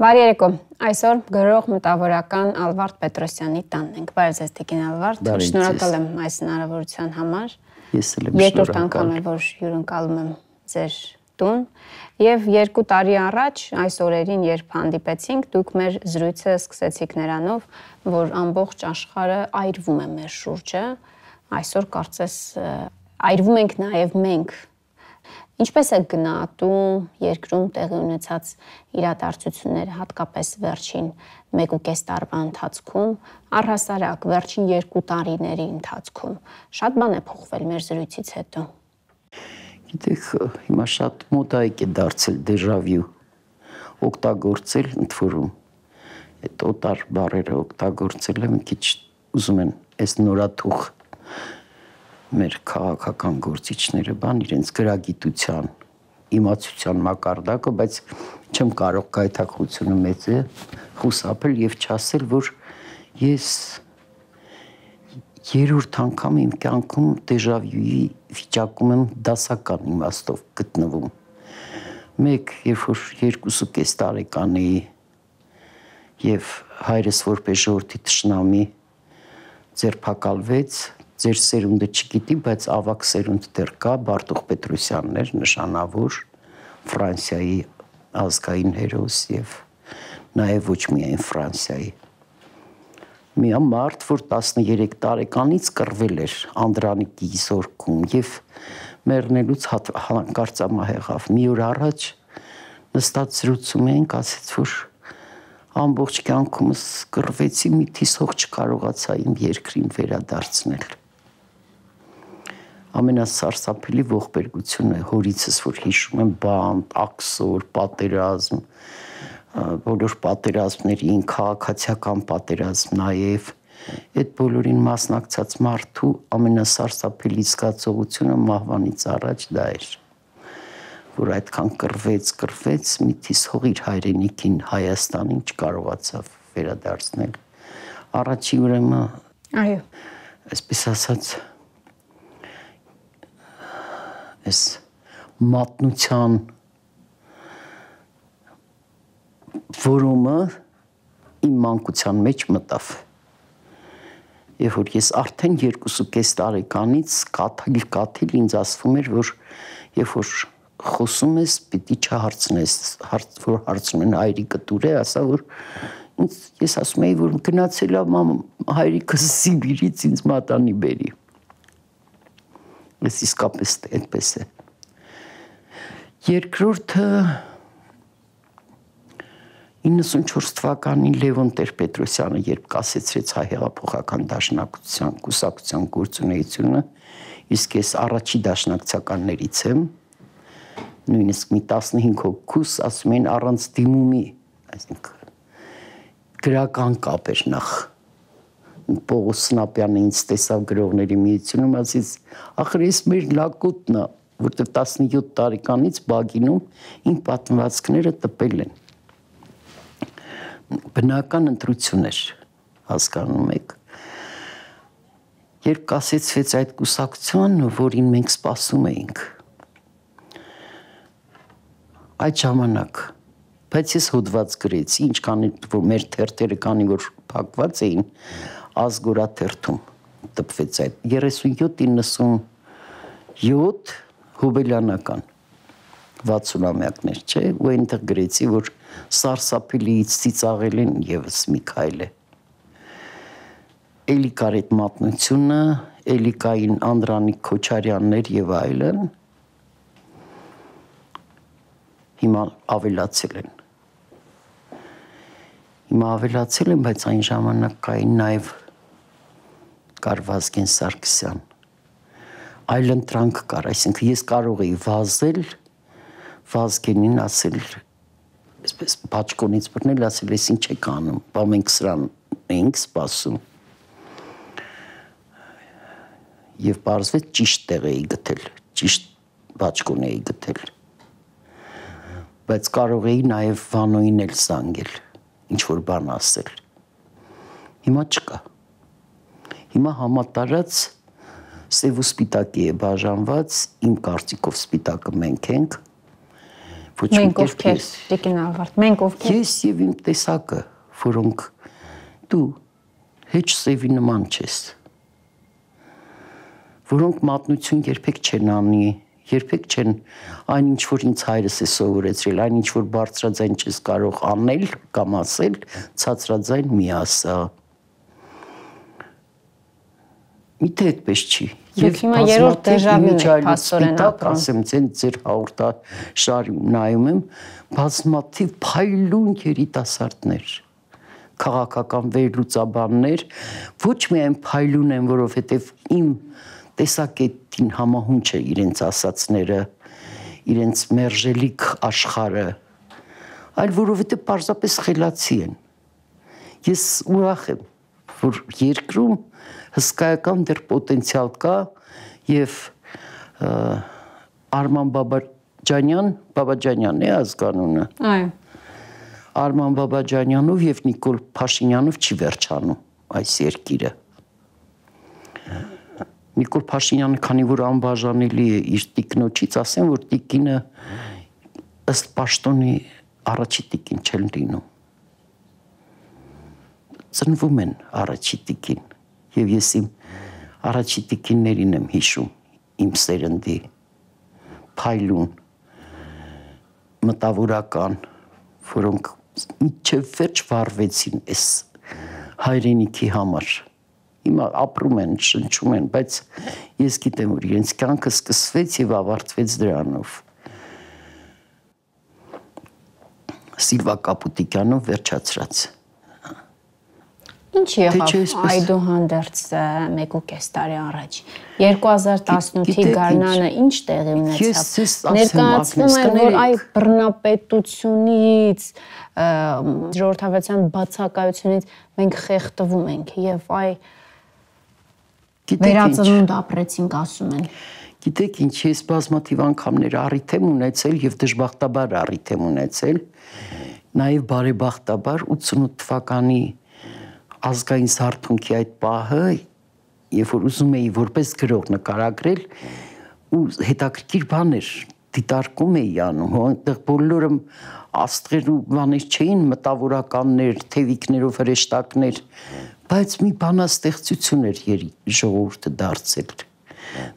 Բարի երեկո։ Այսօր գրող մտավորական Ալվարդ Պետրոսյանի տանն ենք։ Բարև ձեզ Տիկին Ալվարդ։ Շնորհակալ եմ այս հնարավորության համար։ Ես էլ եմ Երկրորդ անգամ է որ հյուրընկալում եմ ձեր տուն եւ երկու տարի առաջ այս օրերին երբ հանդիպեցինք դուք մեր զրույցը սկսեցիք նրանով որ ամբողջ աշխարհը այրվում է մեր շուրջը այսօր կարծես այրվում ենք նաեւ մենք Ինչպես է գնահատում երկրում տեղի ունեցած իրադարձությունները հատկապես վերջին 1.5 տարվա ընթացքում, առհասարակ վերջին 2 տարիների ընթացքում։ Շատ բան է փոխվել մեր զրույցից հետո։ Գիտեք, հիմա շատ մոդայիկ է դարձել դեժավյու օգտագործել ընդ որում այդ օտար բարերը օգտագործել եմ քիչ ուզում են այս նորաթուխ մեր քաղաքական գործիչները բան իրենց գրագիտության իմացության մակարդակը, բայց չեմ կարող գայթակղությունը մեծ է խուսափել եւ չասել, որ ես երրորդ անգամ իմ կյանքում դեժավյուի վիճակում եմ դասական իմաստով գտնվում։ Մեկ, երբ որ երկուսու կես տարեկան էի եւ հայրս որպես ժողովրդի ճշնամի ձերբակալվեց ձեր սերունդը չգիտի, բայց ավակ սերունդ դեռ կա, Բարտուխ Պետրոսյաններ նշանավոր Ֆրանսիայի ազգային հերոս եւ նաեւ ոչ միայն Ֆրանսիայի մի մարդ, որ 13 տարեկանից կռվել էր Անդրանիկի զորքում եւ մեռնելուց հանկարծամա եղավ։ Մի օր առաջ նստած զրուցում էինք, ասեց որ ամբողջ կյանքումս կռվեցի, մի թիսող չկարողացա իմ երկրին վերադարձնել ամենասարսափելի ողբերգությունը հորիցս որ հիշում եմ բանտ, աքսոր, պատերազմ, բոլոր պատերազմներին, քաղաքացիական պատերազմ նաև այդ բոլորին մասնակցած մարդու ամենասարսափելի զգացողությունը մահվանից առաջ դա էր որ այդքան կռվեց, կռվեց, միթիս հող իր հայրենիքին Հայաստանին չկարողացավ վերադարձնել։ Առաջի ուրեմն այո, այսպես ասած այս մատնության որումը իմ մանկության մեջ մտավ։ Եվ որ ես արդեն 2.5 տարեկանից կաթիլ կաթիլ ինձ ասվում էր, որ երբ որ խոսում ես, պիտի չհարցնես, հարց որ հարցնում են հայրիկը դուր է, ասա որ ինձ ես ասում եի, որ գնացել է մամ հայրիկը Սիբիրից ինձ մատանի բերի։ Ես իսկապես այդպես է։ Երկրորդը 94 թվականին Լևոն Տեր-Պետրոսյանը երբ կասեցրեց հայ հեղափոխական դաշնակցության կուսակցության գործունեությունը, իսկ ես առաջի դաշնակցականներից եմ, նույնիսկ մի 15 հոգուս ասում են առանց դիմումի, այսինքն գրական կապ էր նախ Պողոս Սնապյանը ինձ տեսավ գրողների միությունում, ասից, ախր ես մեր լակուտն է, որտեղ 17 տարեկանից բագինում իմ պատմվածքները տպել են։ Բնական ընտրություն էր, հասկանում եք։ Երբ կասեցվեց այդ կուսակցությունը, որին մենք սպասում էինք, այդ ժամանակ բայց ես հոդված գրեցի, ինչքան որ մեր թերթերը կանի որ փակված էին, ազգորաթերթում տպվեց այդ 37-97 հոբելյանական 60-ամյակներ, չէ, ու այնտեղ գրեցի, որ սարսափելիից ծիծաղել են եւս մի քայլ է։ Էլի կար այդ մատնությունը, էլի կային Անդրանիկ Քոչարյաններ եւ այլն։ Հիմա ավելացել են հիմա ավելացել են, բայց այն ժամանակ կային նաև կար Վազգեն Սարգսյան։ Այլ ընտրանք կար, այսինքն ես կարող էի վազել Վազգենին ասել այսպես բաճկոնից բռնել ասել ես ինչ եք անում, բա մենք սրան ենք սպասում։ Եվ բարձվեց ճիշտ տեղ էի գտել, ճիշտ բաճկոն էի գտել։ Բայց կարող էի նաև Վանոյին էլ զանգել, ինչ որ բան ասել։ Հիմա չկա Հիմա համատարած սև ու սպիտակի է բաժանված, իմ կարծիքով սպիտակը մենք ենք, Ոչ Մենք ովքեր, Տիկին Ալվարդ, մենք ովքեր։ Ես եւ իմ տեսակը, որոնք դու հեչ սևի նման չես։ Որոնք մատնություն երբեք չեն անի, երբեք չեն այն ինչ որ ինձ հայրս է սովորեցրել, այն ինչ որ բարձրաձայն չես կարող անել կամ ասել, ցածրաձայն մի ասա։ Միթե այդպես չի։ Դուք հիմա երրորդ եք, իմիջիայլոց փաստորեն ապրում։ ասեմ ձեն ձեր հաղորդա շարի նայում եմ բազմաթիվ փայլուն երիտասարդներ քաղաքական վերլուծաբաններ ոչ միայն փայլուն են, որովհետև իմ տեսակետին համահունչ է իրենց ասացները, իրենց մերժելիք աշխարը, այլ որովհետև պարզապես խելացի են։ Ես ուրախ եմ, որ երկրում հսկայական դեռ պոտենցիալ կա եւ Արման Բաբաջանյան, Բաբաջանյանն է ազգանունը։ Այո։ Արման Բաբաջանյանով եւ Նիկոլ Փաշինյանով չի վերջանում այս երկիրը։ Նիկոլ Փաշինյանը, քանի որ անբաժանելի է իր տիկնոջից, ասեմ, որ տիկինը ըստ պաշտոնի առաջի տիկին չեն լինում։ Ծնվում են առաջի տիկին եւ ես իմ առաջի տիկիններին եմ հիշում իմ սերնդի փայլուն մտավորական, որոնք միջև վերջ վարվեցին այս հայրենիքի համար։ Հիմա ապրում են, շնչում են, բայց ես գիտեմ, որ իրենց կյանքը սկսվեց եւ ավարտվեց դրանով։ Սիլվա Կապուտիկյանով վերջացրած։ Ինչ եղավ չէ, այսպես- այդուհանդերձ 1.5 տարի առաջ 2018-ի Գիտեք գարնանը ինչ տեղի ունեցավ ներկայացվում է որ այ բռնապետությունից ժողովրդավարության բացակայությունից մենք խեղդվում ենք եւ այ վերածնունդ ապրեցինք ասում են Գիտեք ինչ, ես բազմաթիվ անգամներ առիթ եմ ունեցել եւ դժբախտաբար առիթ եմ ունեցել։ Նաեւ բարեբախտաբար 88 թվականի ազգային սարթունքի այդ պահը, երբ որ ուզում էի որպես գրող նկարագրել, ու հետաքրքիր բաներ դիտարկում էի անում, այնտեղ բոլորը աստղեր ու բաներ չէին, մտավորականներ, թևիկներով հրեշտակներ, բայց մի բանաստեղծություն էր ժողովուրդը դարձել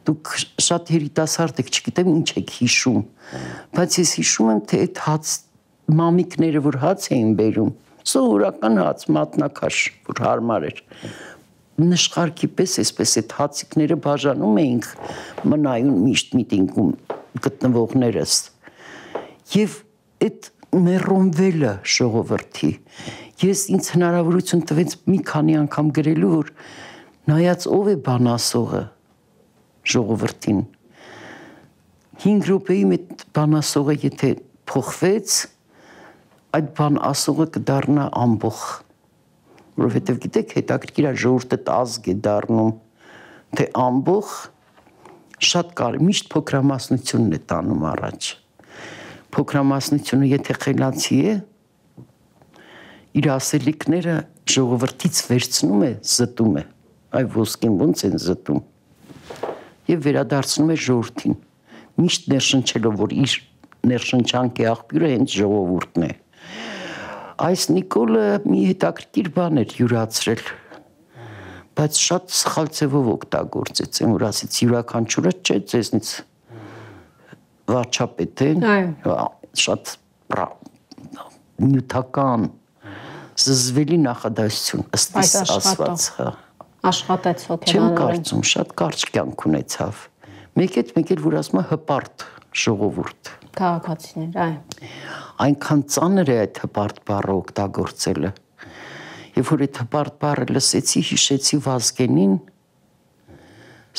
դուք շատ երիտասարդ եք, չգիտեմ ինչ եք հիշում, բայց ես հիշում եմ, թե այդ հաց մամիկները, որ հաց էին բերում, սովորական հաց, մատնակաշ, որ հարմար էր, նշխարքի պես այսպես այդ հացիկները բաժանում էինք մնայուն միշտ միտինգում գտնվողներս։ Եվ այդ մերոնվելը ժողովրդի ես ինձ հնարավորություն տվեց մի քանի անգամ գրելու որ նայած ով է բանասողը ժողովրդին 5 րոպեի մետ բանասողը եթե փոխվեց այդ բան ասողը կդառնա ամբող որովհետև գիտեք հետաքրքիր է ժողովուրդը ազգ է դառնում թե ամբող շատ կարևոր միշտ փոքրամասնությունն է տանում առաջ փոքրամասնությունը եթե խելացի է իր ասելիքները ժողովրդից վերցնում է զտում է այ ոսկին ոնց են զտում եւ վերադարձնում է ժողովրդին միշտ ներշնչելով որ իր ներշնչանքի աղբյուրը հենց ժողովուրդն է այս Նիկոլը մի հետաքրքիր բան էր յուրացրել բայց շատ սխալ ձևով օգտագործեց այն որ ասից յուրաքանչյուրը չէ ձեզնից վարչապետ է Այո։ շատ նյութական զզվելի նախադասություն ըստ ասված հա աշխատեց Չեմ հոգեբանորեն կարծում, շատ կարճ կյանք ունեցավ։ Մեկ էլ մեկ էլ որ ասում է հպարտ ժողովուրդ։ քաղաքացիներ այո Այնքան ծանր է այդ հպարտ բառը օգտագործելը։ Եվ որ այդ հպարտ բառը լսեցի, հիշեցի Վազգենին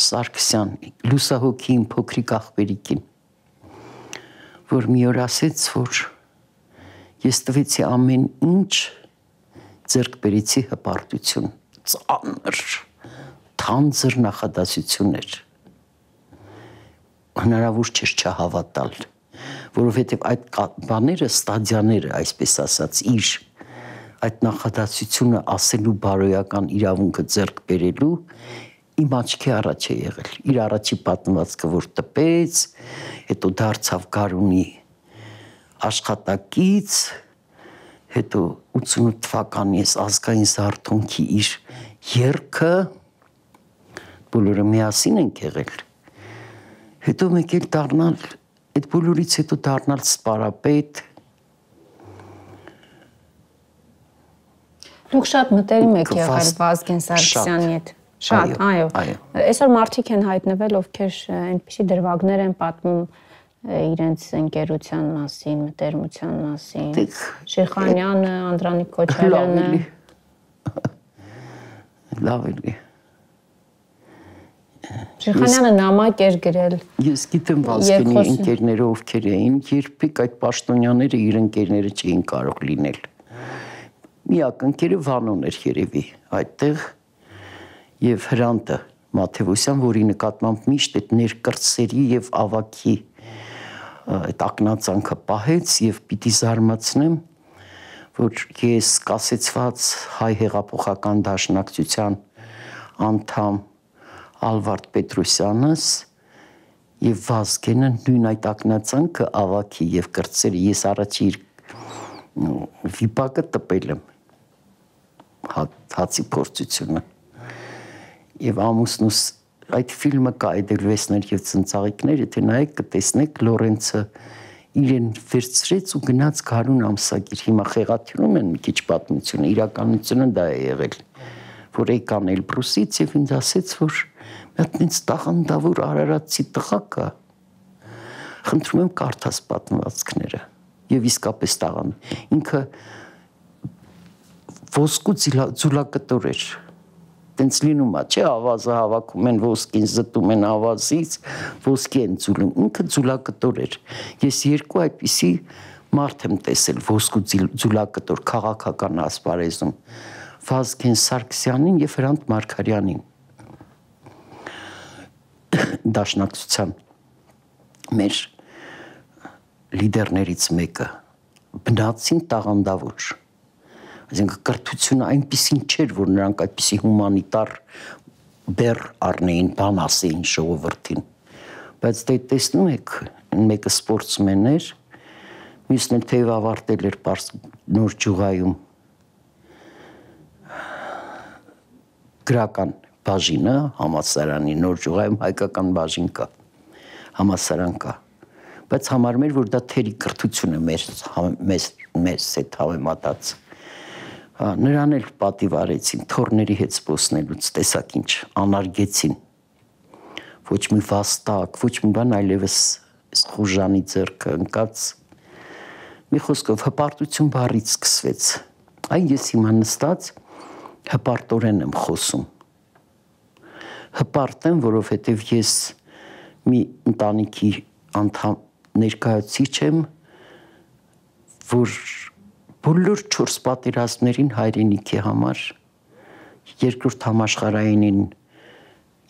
Սարգսյան, լուսահոգին փոքրիկ աղբերիկին, որ մի օր ասեց, որ ես տվեցի ամեն ինչ ձերկ բերեցի հպարտություն, ծանր, թանձր նախադասություններ հնարավոր չէր չհավատալ, որովհետև այդ բաները, ստադիաները, այսպես ասած, իր այդ նախադասությունը ասելու բարոյական իրավունքը ձեռք բերելու իմ աչքի առաջ է եղել։ Իր առաջի պատմվածքը, որ տպեց, հետո դարձավ Գարունի աշխատակից հետո 88 թվականի ես ազգային զարթոնքի իր երգը բոլորը միասին են եղել հետո մեկ էլ դառնալ այդ բոլորից հետո դառնալ սպարապետ Դուք շատ մտերիմ եք եղել Վազգեն Սարգսյանի հետ։ Շատ, այո։ Այսօր մարդիկ են հայտնվել, ովքեր այնպիսի դրվագներ են պատմում իրենց ընկերության մասին, մտերմության մասին։ Շեխանյանը, Անդրանիկ Քոչարյանը։ Լավ էլի։ Շեխանյանը նամակ էր գրել։ Ես գիտեմ Վազգենի ընկերները ովքեր էին, երբեք այդ պաշտոնյաները իր ընկերները չէին կարող լինել մի ակնկերը Վանոն էր երևի այդտեղ եւ Հրանտը Մաթեվոսյան, որի նկատմամբ միշտ այդ ներկրծերի եւ ավակի այդ ակնածանքը պահեց եւ պիտի զարմացնեմ, որ ես կասեցված հայ հեղափոխական դաշնակցության անդամ Ալվարդ Պետրոսյանս եւ Վազգենը նույն այդ ակնածանքը ավակի եւ կրծերի ես առաջի իր վիպակը տպել եմ հացի փորձությունը եւ ամուսնուս այդ ֆիլմը կա Էդելվեսներ եւ ծնծաղիկներ եթե նայեք կտեսնեք Լորենցը իրեն վերցրեց ու գնաց Գարուն ամսագիր հիմա խեղաթյուրում են մի քիչ պատմությունը իրականությունը դա է եղել որ եկան Էլբրուսից եւ ինձ ասեց որ հատ ինձ տաղանդավոր արարածի տղա կա խնդրում եմ կարդաս պատմվածքները եւ իսկապես տաղան ինքը ոսկու ձուլակտոր էր տենց լինում է, չէ, ավազը հավաքում են ոսկին, զտում են ավազից, ոսկի են ձուլում։ Ինքը ձուլակտոր էր։ Ես երկու այդպիսի մարդ եմ տեսել ոսկու ձուլակտոր քաղաքական ասպարեզում։ Վազգեն Սարգսյանին եւ Հրանտ Մարկարյանին։ Դաշնակցության մեր լիդերներից մեկը բնացին տաղանդավոր այսինքն կրթությունը այնպեսին չէր, որ նրանք այդպիսի հումանիտար բեր առնեին, բան ասեին ժողովրդին։ Բայց դե տեսնում եք, մեկը սպորտսմեն էր, մյուսն էլ թեև ավարտել էր նոր ջուղայում գրական բաժինը համասարանի նոր ջուղայում հայկական բաժին կա համասարան կա բայց համարում էր որ դա թերի կրթություն է մեր մեզ մեզ հետ հավեմատած նրան էլ պատիվ արեցին թորների հետ սպոսնելուց տեսակ ինչ անարգեցին ոչ մի վաստակ ոչ մի բան այլևս խուժանի ձեռքը ընկած մի խոսքով հպարտություն բառից սկսվեց այն ես հիմա նստած հպարտորեն եմ խոսում հպարտ եմ որովհետև ես մի ընտանիքի անդամ ներկայացիչ եմ որ բոլոր 4 պատերազմներին հայրենիքի համար երկրորդ համաշխարհայինին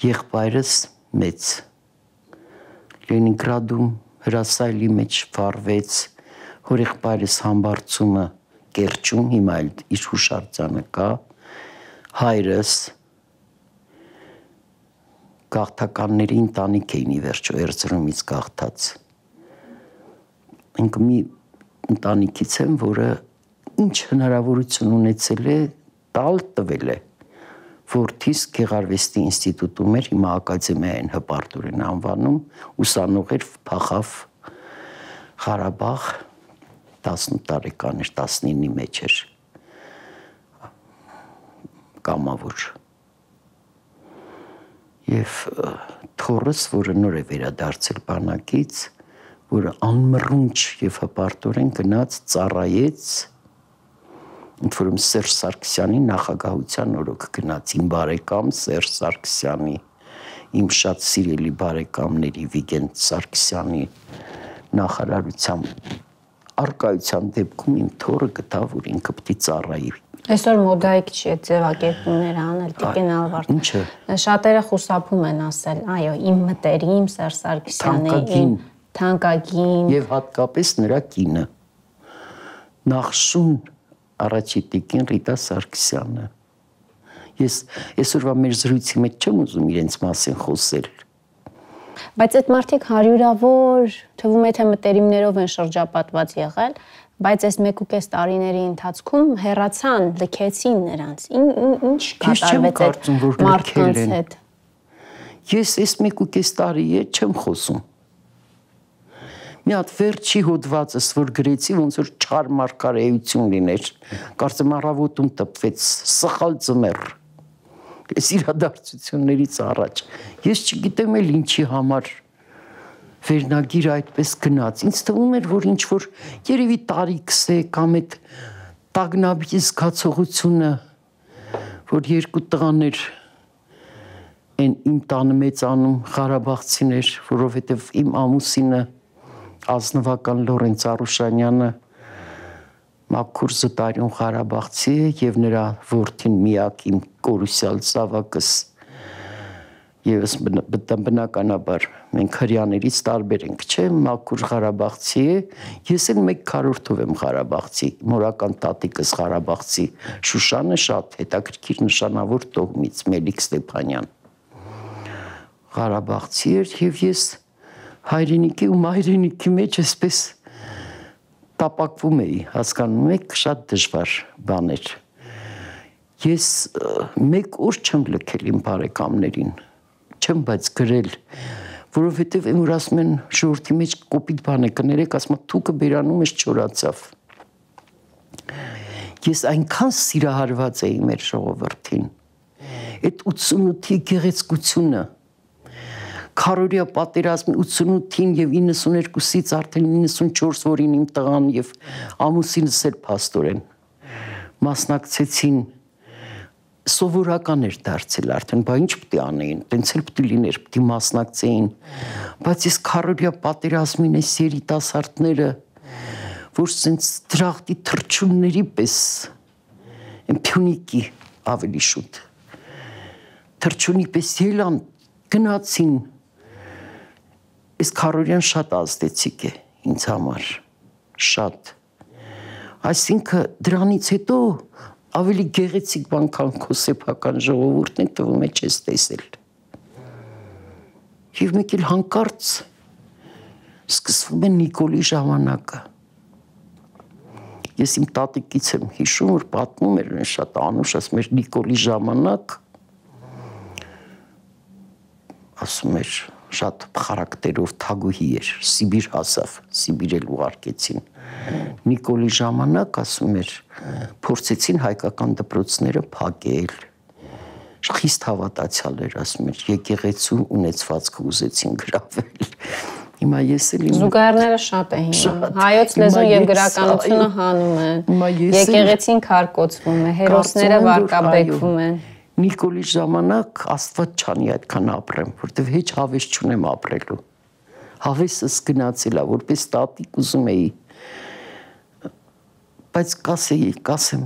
եղբայրս մեծ Լենինգրադում հրասայլի մեջ վարվեց հորեղբայրս համբարձումը Կերճում հիմա էլ իր հուշարձանը կա հայրս գաղթականների ընտանիք էին ի վերջո Էրզրումից գաղթած ինքը մի ընտանիքից եմ, որը ինչ հնարավորություն ունեցել է տալ տվել է Ֆորտիս Գեղարվեստի ինստիտուտում էր հիմա ակադեմիային հպարտորեն անվանում ուսանող էր փախավ Ղարաբաղ 18 տարեկան էր 19-ի մեջ էր կամավոր եւ թորս որը նոր է վերադարձել բանակից որը անմռունչ եւ հպարտորեն գնաց ծառայեց ընդ որում Սերժ Սարգսյանի նախագահության օրոք գնաց իմ բարեկամ Սերժ Սարգսյանի իմ շատ սիրելի բարեկամների Վիգեն Սարգսյանի նախարարության արկայության դեպքում իմ թորը գտավ որ ինքը է ծառայի Այսօր մոդայիկ չի այդ ձևակերպումները անել Տիկին Ալվարդ։ Ինչը։ Շատերը խուսափում են ասել, այո, իմ մտերիմ Սերժ Սարգսյանի, իմ թանկագին եւ հատկապես նրա կինը։ Նախշուն առաջի տիկին Ռիտա Սարգսյանը։ Ես այսօրվա մեր զրույցի մեջ չեմ ուզում իրենց մասին խոսել։ Բայց այդ մարդիկ հարյուրավոր թվում է թե մտերիմներով են շրջապատված եղել, բայց այս 1.5 տարիների ընթացքում հերացան, լքեցին նրանց։ Ինչ կատարվեց այդ մարդկանց հետ։ Ես այս 1.5 տարի է չեմ խոսում մի հատ վերջի հոդվածս որ գրեցի ոնց որ չար մարգարեություն լիներ կարծեմ առավոտում տպվեց սխալ ծմեր այս իրադարձություններից առաջ ես չգիտեմ էլ ինչի համար վերնագիր այդպես գնաց ինձ թվում էր որ ինչ որ երևի տարիքս է կամ այդ տագնապի զգացողությունը որ երկու տղաներ այն իմ տանը մեծանում Ղարաբաղցիներ, որովհետև իմ ամուսինը ազնվական Լորենց Արուշանյանը Մաքուր Զտարյուն Ղարաբաղցի է եւ նրա որդին միակ իմ կորուսյալ զավակս Եվս բնականաբար մենք հрьяներից տարբեր ենք, չէ՞, մաքուր Ղարաբաղցի է, ես էլ մեկ քառորդով եմ Ղարաբաղցի, մորական տատիկս Ղարաբաղցի, Շուշանը շատ հետաքրքիր նշանավոր տոհմից Մելիք Ստեփանյան։ Ղարաբաղցի էր եւ ես հայրենիքի ու մայրենիքի մեջ էսպես տապակվում էի, հասկանում եք, շատ դժվար բան էր։ Ես մեկ օր չեմ լքել իմ բարեկամներին չեմ բայց գրել, որովհետև իմ որ ասում են շորտի մեջ կոպիտ բան է կներեք, ասում թուկը բերանում ես չորացավ։ Ես այնքան սիրահարված էի մեր ժողովրդին։ Այդ 88-ի գեղեցկությունը, քարորիա պատերազմի 88-ին եւ 92-ից արդեն 94 որին իմ տղան եւ ամուսինս էլ փաստորեն մասնակցեցին սովորական էր դարձել արդեն, բա ինչ է անեին, տենց էլ է լիներ, է մասնակցեին։ Բայց ես քարորիա պատերազմին այս երիտասարդները, որ սենց դրախտի թրջունների պես են փյունիկի ավելի շուտ։ Թրջունի պես ելան գնացին Այս Քարորյան շատ ազդեցիկ է ինձ համար, շատ։ Այսինքն դրանից հետո ավելի գեղեցիկ բան քան քո սեփական ժողովուրդն է տվում է չես տեսել։ Եվ մեկ էլ հանկարծ սկսվում է Նիկոլի ժամանակը։ Ես իմ տատիկից եմ հիշում, որ պատմում էր շատ անուշ, ասում էր Նիկոլի ժամանակ ասում էր շատ խարակտերով թագուհի էր, Սիբիր հասավ, Սիբիր էլ ուղարկեցին։ Նիկոլի ժամանակ ասում էր, փորձեցին հայկական դպրոցները փակել։ Խիստ հավատացյալ էր, ասում էր, եկեղեցու ունեցվածքը ուզեցին գրավել։ Հիմա ես էլ իմ զուգահեռները շատ են հայոց լեզուն եւ գրականությունը հանում են եկեղեցին քարկոծվում է հերոսները վարկաբեկվում են Նիկոլի ժամանակ Աստված չանի այդքան ապրեմ, որտեվ հեչ հավես չունեմ ապրելու։ Հավեսս գնացել է, որպես տատիկ ուզում էի։ Բայց կասեի, կասեմ,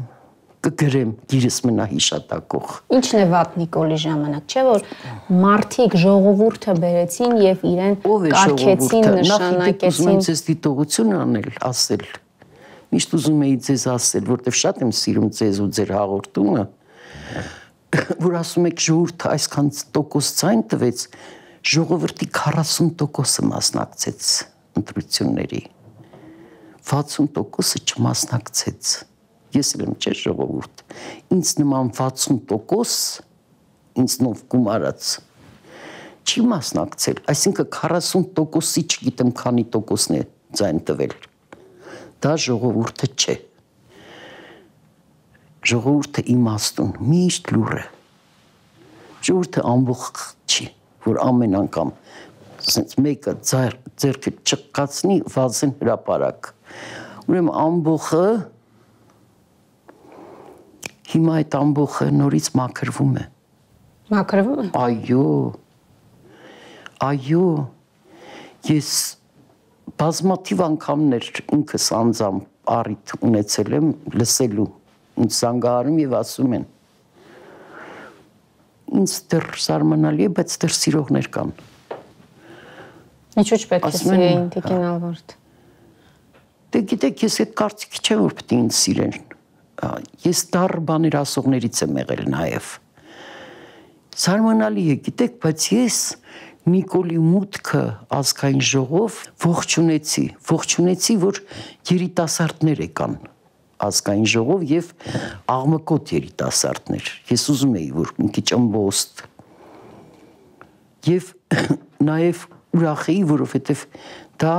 կգրեմ գիրս մնա հիշատակող։ Ինչն է վատ Նիկոլի ժամանակ, չէ՞ որ մարդիկ ժողովուրդը բերեցին եւ իրեն կարգեցին, նշանակեցին։ Ուզում ես դիտողություն անել, ասել։ Միշտ ուզում էի ձեզ ասել, որտեվ շատ եմ սիրում ձեզ ու ձեր հաղորդումը որ ասում եք ժողովուրդը այսքան տոկոս ցայն տվեց, ժողովրդի 40%-ը մասնակցեց ընտրությունների։ 60%-ը չմասնակցեց։ Ես էլ եմ չէ ժողովուրդ։ Ինձ նման 60% ինձ նով գումարած չի մասնակցել, այսինքն 40%-ի չգիտեմ քանի տոկոսն է ցայն տվել։ Դա ժողովուրդը չէ ժողովուրդը իմաստուն, միշտ լուրը։ Ժողովուրդը ամբողջ չի, որ ամեն անգամ ասենց մեկը ձեր ձերքը չկացնի վազեն հրաապարակ։ Ուրեմն ամբողը հիմա այդ ամբողը նորից մաքրվում է։ Մաքրվում է։ Այո։ Այո։ Ես բազմաթիվ անգամներ ինքս անձամբ առիթ ունեցել եմ լսելու ինձ զանգահարում եւ ասում են ինձ դեռ սարմանալի է, բայց դեռ սիրողներ կան։ Ինչու՞ չպետք է սիրեին Տիկին Ալվարդ։ Դե գիտեք, ես այդ կարծիքի չեմ, որ պետք է ինձ սիրեն։ Ես դառ բաներ ասողներից եմ եղել նաև։ Սարմանալի է, գիտեք, բայց ես Նիկոլի մուտքը ազգային ժողով ողջունեցի, ողջունեցի, որ երիտասարդներ եկան ազգային ժողով եւ աղմկոտ երիտասարդներ։ Ես ուզում էի, որ մի քիչ ըմբոստ եւ նաեւ ուրախ էի, որովհետեւ դա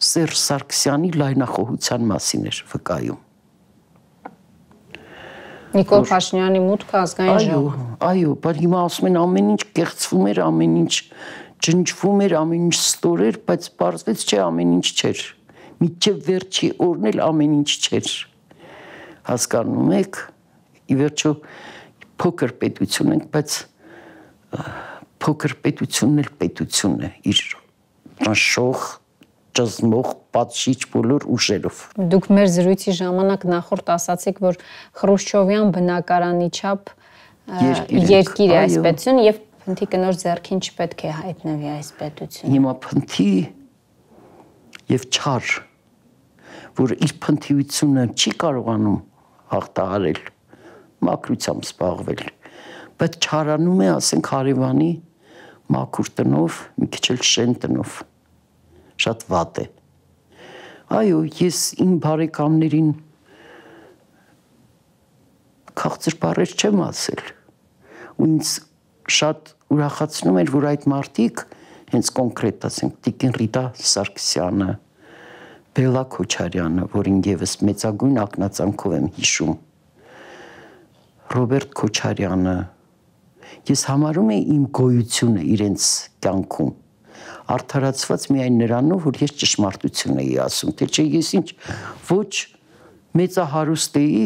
Սերժ Սարգսյանի լայնախոհության մասին էր վկայում։ Նիկոլ Փաշինյանի մուտքը ազգային ժողով։ Այո, բայց հիմա ասում են ամեն ինչ կեղծվում էր, ամեն ինչ ջնջվում էր, ամեն ինչ ստոր էր, բայց պարզվեց չէ ամեն ինչ չէր։ Միջև վերջի օրն էլ ամեն ինչ չէր։ Հասկանում եք, ի վերջո փոքր պետություն ենք, բայց փոքր պետությունն էլ պետություն է իր ճնշող ճզմող պատշիչ բոլոր ուժերով։ Դուք մեր զրույցի ժամանակ նախորդ ասացիք, որ Խրուշչովյան բնակարանի չափ երկիր է այս պետություն եւ փնթի կնոր ձեռքին չպետք է հայտնվի այս պետությունը։ Հիմա փնթի եւ չար, որ իր փնթիությունը չի կարողանում հաղթահարել, մակրությամբ զբաղվել, բայց չարանում է, ասենք, հարևանի մաքուր տնով, մի քիչ էլ շեն տնով շատ վատ է։ Այո, ես իմ բարեկամներին քաղցր բառեր չեմ ասել։ Ու ինձ շատ ուրախացնում էր, որ այդ մարդիկ հենց կոնկրետ ասենք Տիկին Ռիտա Սարգսյանը, Բելա Քոչարյանը, որին եւս մեծագույն ակնածանքով եմ հիշում, Ռոբերտ Քոչարյանը, ես համարում եմ իմ գոյությունը իրենց կյանքում արդարացված միայն նրանով, որ ես ճշմարտություն էի ասում, թե չէ ես ինչ ոչ մեծահարուստ էի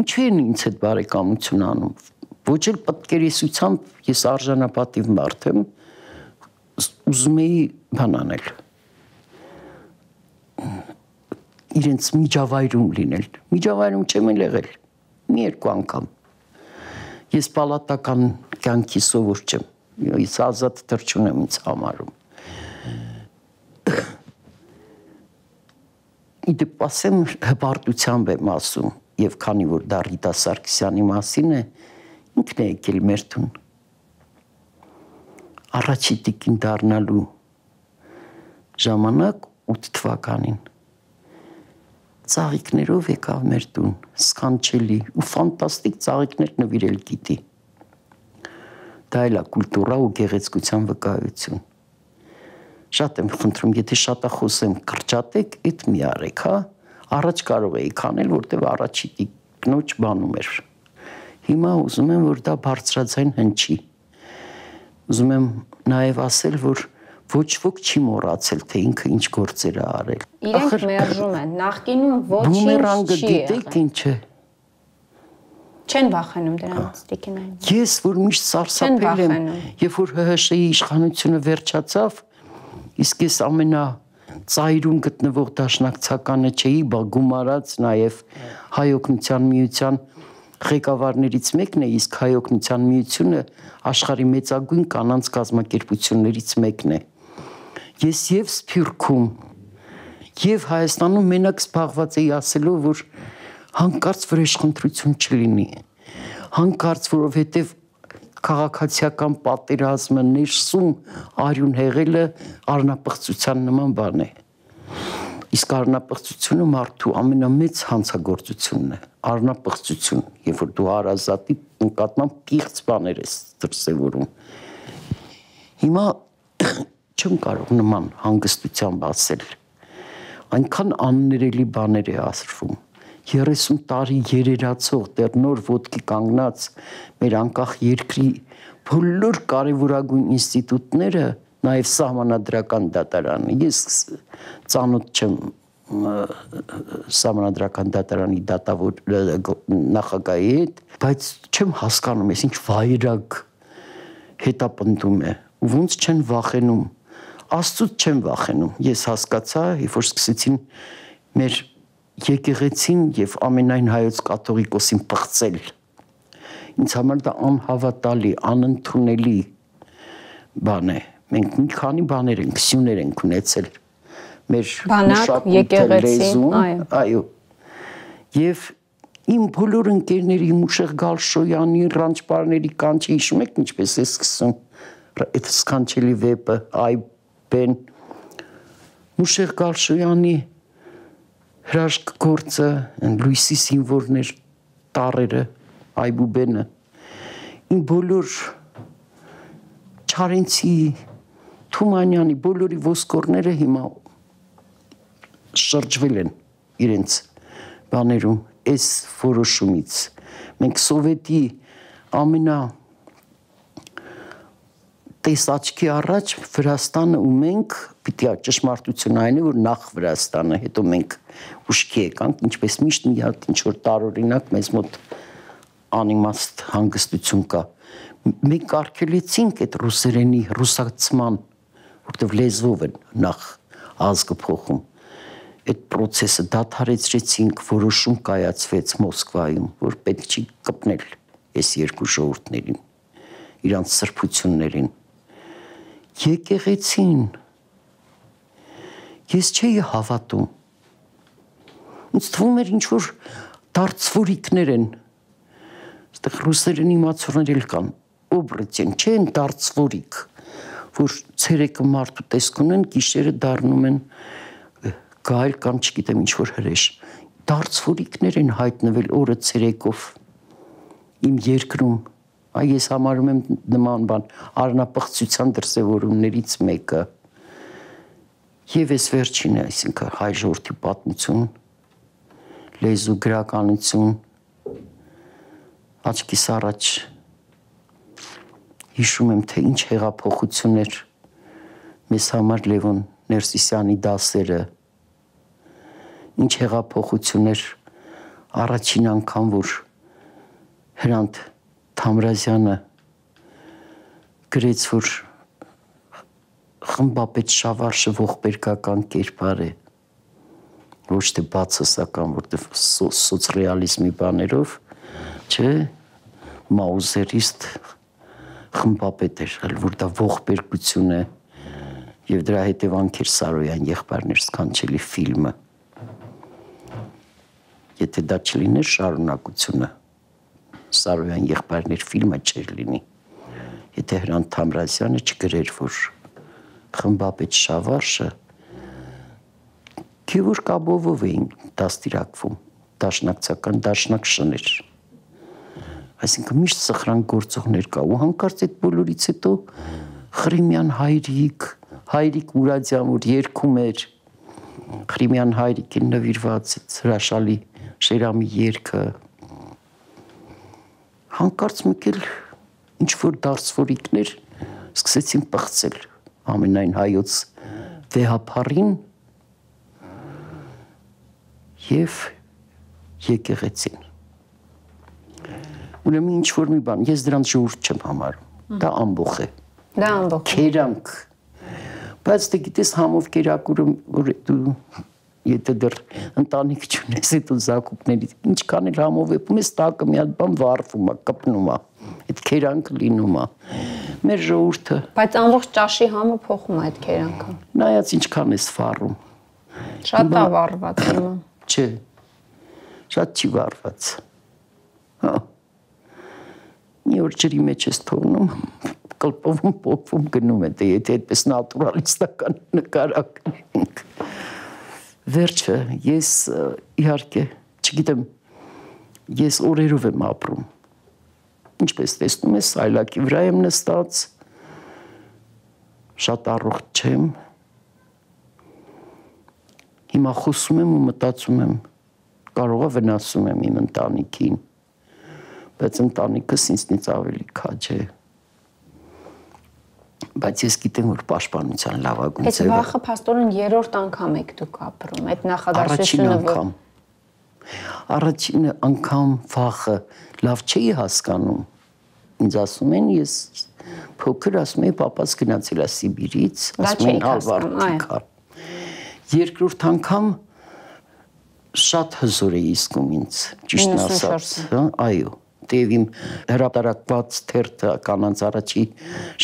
ինչ են ինձ հետ բարեկամություն անում ոչ էլ պատկերեսությամբ ես արժանապատիվ մարդ եմ ուզում էի բան անել իրենց միջավայրում լինել միջավայրում չեմ եղել մի երկու անգամ ես պալատական կյանքի սովոր չեմ։ Ես ազատ թրջուն եմ ինձ համարում։ Իդեպ ասեմ հպարտությամբ եմ ասում եւ քանի որ դա Ռիտա Սարգսյանի մասին է, ինքն է եկել մեր տուն։ Առաջի տիկին դառնալու ժամանակ 8 թվականին ծաղիկներով եկավ մեր տուն, սքանչելի ու ֆանտաստիկ ծաղիկներ նվիրել գիտի։ Դա էլ է կուլտուրա ու գեղեցկության վկայություն։ Շատ եմ խնդրում, եթե շատախոսեմ կրճատեք, այդ մի արեք, հա։ Առաջ կարող էի քանել, որտեվ առաջի տիկնոջ բանում էր։ Հիմա ուզում եմ, որ դա բարձրացայն հնչի։ Ուզում եմ նաև ասել, որ ոչ ոք չի մոռացել, թե ինքը ինչ գործեր է արել։ Իրենք մերժում են։ Նախկինում ոչինչ չի։ Բումերանգը գիտեք ինչ է։ Չեն վախենում դրանից տիկինային։ Ես որ միշտ սարսափել եմ, երբ որ ՀՀՇ-ի իշխանությունը վերջացավ, իսկ ես ամենա ծայրում գտնվող դաշնակցականը չէի, բա գումարած նաև հայօգնության միության ղեկավարներից մեկն է, իսկ հայօգնության միությունը աշխարհի մեծագույն կանանց կազմակերպություններից մեկն է։ Ես եւ Սփյուռքում եւ Հայաստանում մենակ զբաղված էի ասելով, որ հանկարծ վրեժխնդրություն չլինի։ Հանկարծ, որովհետև քաղաքացիական պատերազմը ներսում արյուն հեղելը արնապղծության նման բան է։ Իսկ արնապղծությունը մարդու ամենամեծ հանցագործությունն է։ Արնապղծություն, երբ որ դու հարազատի նկատմամբ պիղծ բաներ ես դրսևորում։ Հիմա չեմ կարող նման հանգստությամբ ասել։ Այնքան աններելի բաներ է ասվում 30 տարի երերացող դեռ նոր ոդկի կանգնած մեր անկախ երկրի բոլոր կարևորագույն ինստիտուտները, նաև սահմանադրական դատարանը։ Ես ծանոթ չեմ սահմանադրական դատարանի դատավոր նախագահի հետ, բայց չեմ հասկանում, ես ինչ վայրակ հետապնդում է։ Ոնց չեն վախենում։ Աստծուց չեմ վախենում։ Ես հասկացա, երբ որ սկսեցին մեր եկեղեցին եւ ամենայն հայոց կաթողիկոսին բղծել։ Ինձ համար դա անհավատալի, անընդունելի բան է։ Մենք մի քանի բաներ ենք, սյուներ ենք ունեցել մեր բանակ եկեղեցին, այո։ Այո։ Եվ Իմ բոլոր ընկերների Մուշեղ Գալշոյանի ռանչպարների կանչի հիշում եք ինչպես է սկսում այդ սկանչելի վեպը այ բեն Մուշեղ Գալշոյանի հրաշք գործը Լուիսի սիմվոլներ տարերը այբուբենը իմ բոլոր Չարենցի Թումանյանի բոլորի ոսկորները հիմա շրջվել են իրենց բաներում այս որոշումից մենք սովետի ամենա տեսաճքի առաջ Վրաստանը ու մենք պիտի ճշմարտություն այն է որ նախ Վրաստանը հետո մենք ուշքի եկանք ինչպես միշտ մի հատ ինչ որ տարօրինակ մեզ մոտ անիմաստ հանգստություն կա մենք արկելեցինք այդ ռուսերենի ռուսացման որտեվ լեզվով են նախ ազգը փոխում այդ process-ը դադարեցրեցինք, որոշում կայացվեց Մոսկվայում, որ պետք չի կպնել այս երկու ժողովուրդներին, իրանց սրբություններին։ Եկեղեցին ես չէի հավատում։ Ինձ թվում էր ինչ որ դարձվորիկներ են։ Այստեղ ռուսերեն իմացողներ էլ կան։ Օբրեցեն, չեն դարձվորիկ, որ ցերեկը մարդու տեսք ունեն, գիշերը դառնում են գայլ կամ չգիտեմ ինչ որ հրեշ դարձվորիկներ են հայտնվել օրը ցերեկով իմ երկրում այ ես համարում եմ նման բան արնապղծության դրսևորումներից մեկը եւ ես վերջինը այսինքն հայ ժողովրդի պատմություն լեզու գրականություն աչքիս առաջ հիշում եմ թե ինչ հեղափոխություններ մեզ համար Լևոն Ներսիսյանի դասերը ինչ հեղափոխություններ առաջին անգամ որ Հրանտ Թամրազյանը գրեց որ խմբապետ Շավարշը ողբերգական կերպար է ոչ թե բացասական որտեղ սոցռեալիզմի բաներով չէ մաուզերիստ խմբապետ էր, այլ որ դա ողբերգություն է եւ դրա հետևանքեր Սարոյան եղբայրներ սքանչելի ֆիլմը եթե դա չլիներ շարունակությունը Սարոյան եղբայրներ ֆիլմը չէր լինի եթե Հրանտ Թամրազյանը չգրեր որ խմբապետ Շավարշը Գևոր կաբովով էին դաստիարակվում դաշնակցական դաշնակ շներ այսինքն միշտ սխրան գործողներ կա ու հանկարծ այդ բոլորից հետո Խրիմյան հայրիկ հայրիկ Մուրադյան որ երգում էր Խրիմյան հայրիկին նվիրված հրաշալի Շերամի երգը հանկարծ մեկել ինչ որ դարձվորիկներ սկսեցին պղծել ամենայն հայոց վեհապարին եւ եկեղեցին ուրեմն ինչ որ մի բան ես դրանց ժողովուրդ չեմ համարում դա ամբողջ է դա ամբողջ քերանք բայց դե գիտես համով կերակուրը որ դու եթե դեռ ընտանիք չունես այդ զակուկների ինչքան էլ համովեփում ես տակը մի հատ բան վառվում է կպնում է այդ քերանքը լինում է մեր ժողովուրդը բայց ամբողջ ճաշի համը փոխում է այդ քերանքը նայած ինչքան էս վառում շատ է վառված հիմա չէ շատ չի վառված հա մի օր ջրի մեջ ես թողնում կլպվում փոփվում գնում է դե եթե այդպես նատուրալիստական նկարակ վերջը ես իհարկե չգիտեմ ես օրերով եմ ապրում ինչպես տեսնում ես այլակի վրա եմ նստած շատ առողջ չեմ հիմա խոսում եմ ու մտածում եմ կարողա վնասում եմ իմ ընտանիքին բայց ընտանիքս ինձնից ավելի քաջ է բայց ես գիտեմ որ պաշտպանության լավագույն ձևը Այդ վախը փաստորեն երրորդ անգամ եք դուք ապրում այդ նախադասությունը անգամ առաջին անգամ վախը լավ չի հասկանում ինձ ասում են ես փոքր ասում եմ papas գնացել է Սիբիրից ասում են ալվարտիկա երկրորդ անգամ շատ հզոր է իսկում ինձ ճիշտ ասած հա այո թեև իմ հրապարակված թերթը կանանց առաջի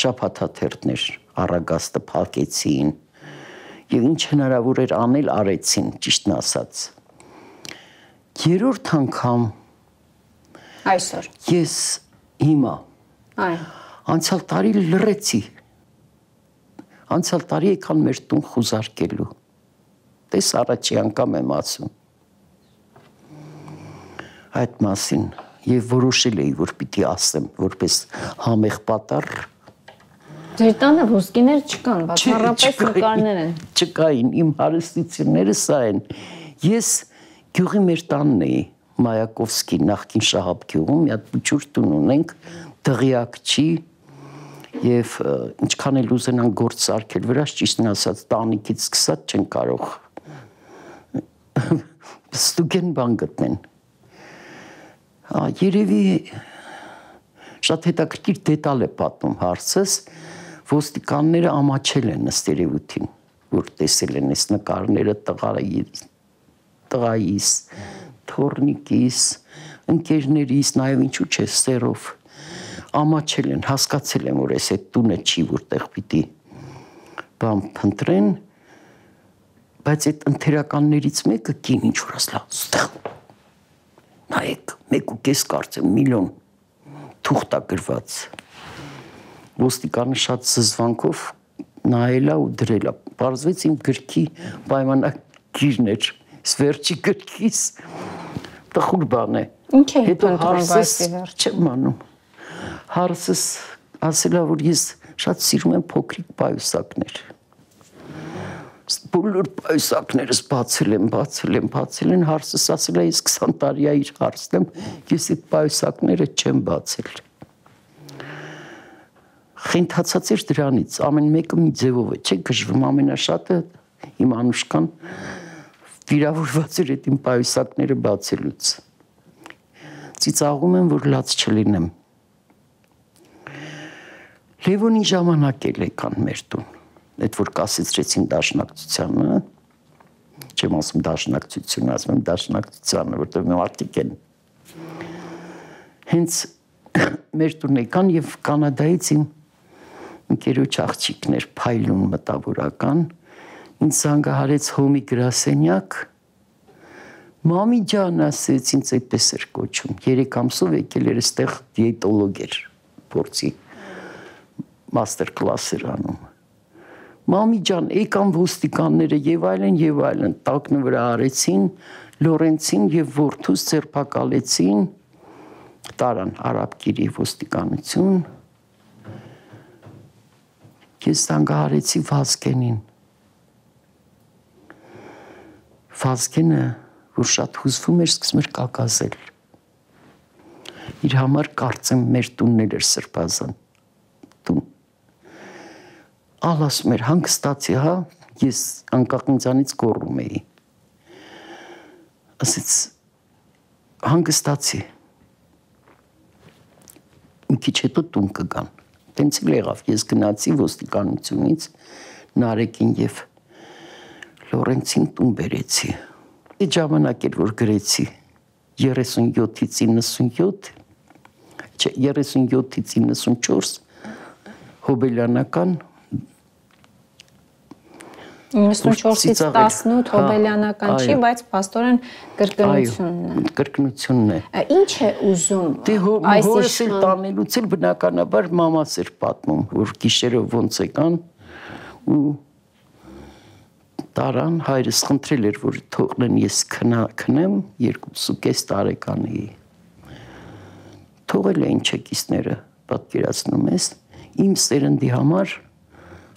շփաթաթերթներ առագաստը փակեցին եւ ինչ հնարավոր էր անել արեցին ճիշտն ասած երրորդ անգամ Այսօր։ Ես հիմա Այո։ անցյալ տարի լրեցի։ Անցյալ տարի եկան մեր տուն խուզարկելու։ Տես առաջի անգամ եմ ասում։ Այդ մասին եւ որոշել էի, որ պիտի ասեմ, որպես համեղ պատառ Ձեր տանը ոսկիներ չկան, բացառապես նկարներ են։ Չկային, իմ հարստությունները սա են։ Ես գյուղի մեր տանն էի, Մայակովսկի նախկին Շահաբ գյուղում, մի հատ փուչուր տուն ունենք, դղյակ չի եւ ինչքան էլ ուզենան գործ սարքել վրաս ճիշտն ասած տանիքից սկսած չեն կարող ստուգեն բան գտնեն։ երևի շատ հետաքրքիր դետալ է պատմում հարցս, ոստիկանները ամաչել են ըստ երևույթին, որ տեսել են այս նկարները տղայի տղայիս, թորնիկիս, ընկերներիս, նաև ինչու՞ չէ, սերով ամաչել են, հասկացել են, որ այս այդ տունը չի, որտեղ պիտի բան փնտրեն, բայց այդ ընթերականներից մեկը կին ինչ որ ասլա, ստեղ նայեք, 1.5 կարծեմ միլիոն թուղթա գրված ոստիկանը շատ զզվանքով նայելա ու դրելա։ Պարզվեց իմ գրքի պայմանագիրն էր։ Սվերջի գրքից տխուր բան է։ Ինչ է Հետո հարցս չեմ անում։ Հարցս ասելա որ ես շատ սիրում եմ փոքրիկ պայուսակներ։ Բոլոր պայուսակներս բացել եմ, բացել եմ, բացել են, հարցս ասելա ես 20 տարի է իր հարցն եմ, ես այդ պայուսակները չեմ բացել խենթացած էր դրանից, ամեն մեկը մի ձևով է, չէ՞ գժվում ամենաշատը իմ անուշկան վիրավորված էր այդ իմ պայուսակները բացելուց։ Ծիծաղում եմ, որ լաց չլինեմ։ Լևոնի ժամանակ էլ եկան մեր տուն, այդ որ կասեցրեցին դաշնակցությանը, չեմ ասում դաշնակցություն, ասում եմ դաշնակցությանը, որտեղ մարդիկ են։ Հենց մեր տուն եկան եւ Կանադայից իմ ընկերոջ աղջիկներ փայլուն մտավորական ինձ զանգահարեց Հոմի գրասենյակ Մամի ջան ասեց ինձ այդպես էր կոչում 3 ամսով եկել էր այստեղ դիետոլոգ էր փորձի մաստեր կլաս էր անում Մամի ջան եկան ոստիկանները եւ այլն եւ այլն տակնը վրա արեցին Լորենցին եւ Որթուս ձերբակալեցին տարան արաբկիրի ոստիկանություն ես զանգահարեցի Վազգենին։ Վազգենը, որ շատ հուզվում էր, սկսում էր կակազել։ Իր համար կարծեմ մեր տունն էր սրբազան։ Ալ ասում էր հանգստացի, հա, ես անկախ ինձանից գոռում էի։ Ասեց հանգստացի։ Մի քիչ հետո տուն կգան տենց էլ եղավ։ Ես գնացի ոստիկանությունից Նարեկին եւ Լորենցին տուն բերեցի։ Այդ ժամանակ էր որ գրեցի 37-ից 97 չէ 37-ից 94 հոբելյանական 94-ից 18 հոբելյանական չի, բայց աստորեն կրկնությունն է։ Կրկնությունն է։ Ինչ է ուզում Դե հորս էլ տանելուց էլ բնականաբար մամաս էր պատմում, որ գիշերով ոնց եկան ու տարան հայրս խնդրել էր որ թողնեն ես քնա քնեմ 2.5 տարեկան էի թողել էին չեկիստները պատկերացնում ես իմ սերնդի համար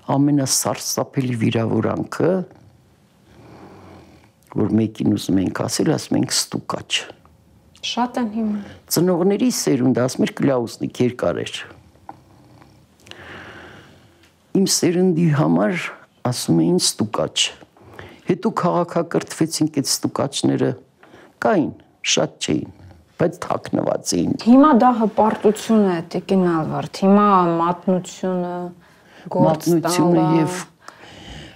ամենասարսափելի վիրավորանքը որ մեկին ուզում ենք ասել, ասում ենք ստուկաչ։ Շատ են հիմա։ Ծնողների սերունդը ասում էր կլաուսնիկ երկար էր։ Իմ սերնդի համար ասում էին ստուկաչ։ Հետո քաղաքակրթվեցինք այդ ստուկաչները կային, շատ չէին բայց թաքնված էին։ Հիմա դա հպարտություն է, Տիկին Ալվարդ։ Հիմա մատնությունը, մատնությունը եւ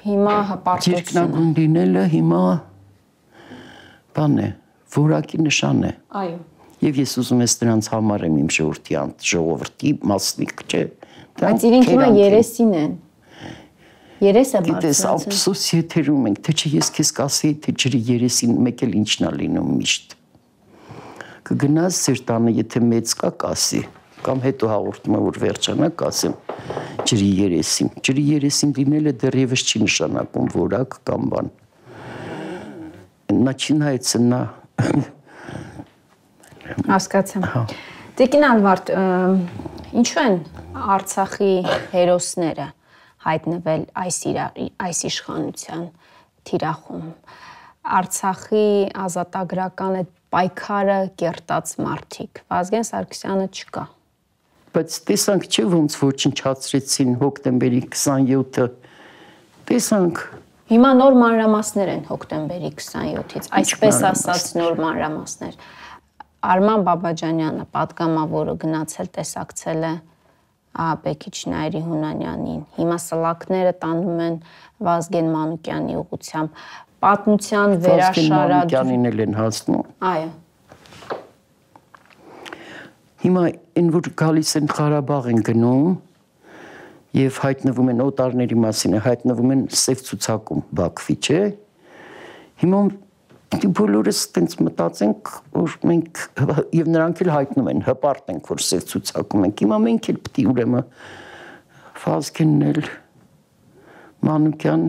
հիմա հպարտություն։ Երկնագուն լինելը հիմա բան է, որակի նշան է։ Այո։ Եվ ես ուզում եմ դրանց համար եմ իմ ժողովրդի ժողովրդի մասնիկ, չէ։ Բայց իրենք հիմա երեսին են։ Երեսը բարձրացել։ Գիտես, ափսոս եթերում ենք, թե չէ ես քեզ կասեի, թե ջրի երեսին մեկ էլ ինչն է լինում միշտ։ կգնաս ձեր տանը, եթե մեծ կա, կասի կամ հետո հաղորդումը որ վերջանա կասեմ ջրի երեսին ջրի երեսին լինելը դեռևս չի նշանակում որակ կամ բան начинается на հասկացա Տիկին Ալվարդ ինչու են Արցախի հերոսները հայտնվել այս այս իշխանության թիրախում Արցախի ազատագրական այդ պայքարը կերտած մարդիկ Վազգեն Սարգսյանը չկա բայց տեսանք չէ ոնց ոչնչացրեցին հոկտեմբերի 27-ը։ Տեսանք Հիմա նոր մանրամասներ են հոկտեմբերի 27-ից, այսպես ասած նոր մանրամասներ։ Արման Բաբաջանյանը падգամավորը գնացել տեսակցել է Աբեկիչնայրի Հունանյանին։ Հիմա սլակները տանում են Վազգեն Մանուկյանի ուղությամբ պատմության վերաշարած Վազգեն Մանուկյանին էլ են հասնում։ Այո Հիմա այն որ գալիս են Ղարաբաղ են գնում եւ հայտնվում են օտարների մասին, հայտնվում են սև ցուցակում Բաքվի, չէ։ Հիմա բոլորս տենց մտածենք, որ մենք եւ նրանք էլ հայտնում են, հպարտ ենք, որ սև ցուցակում ենք։ Հիմա մենք էլ պիտի ուրեմն Ֆազկենն էլ Մանուկյան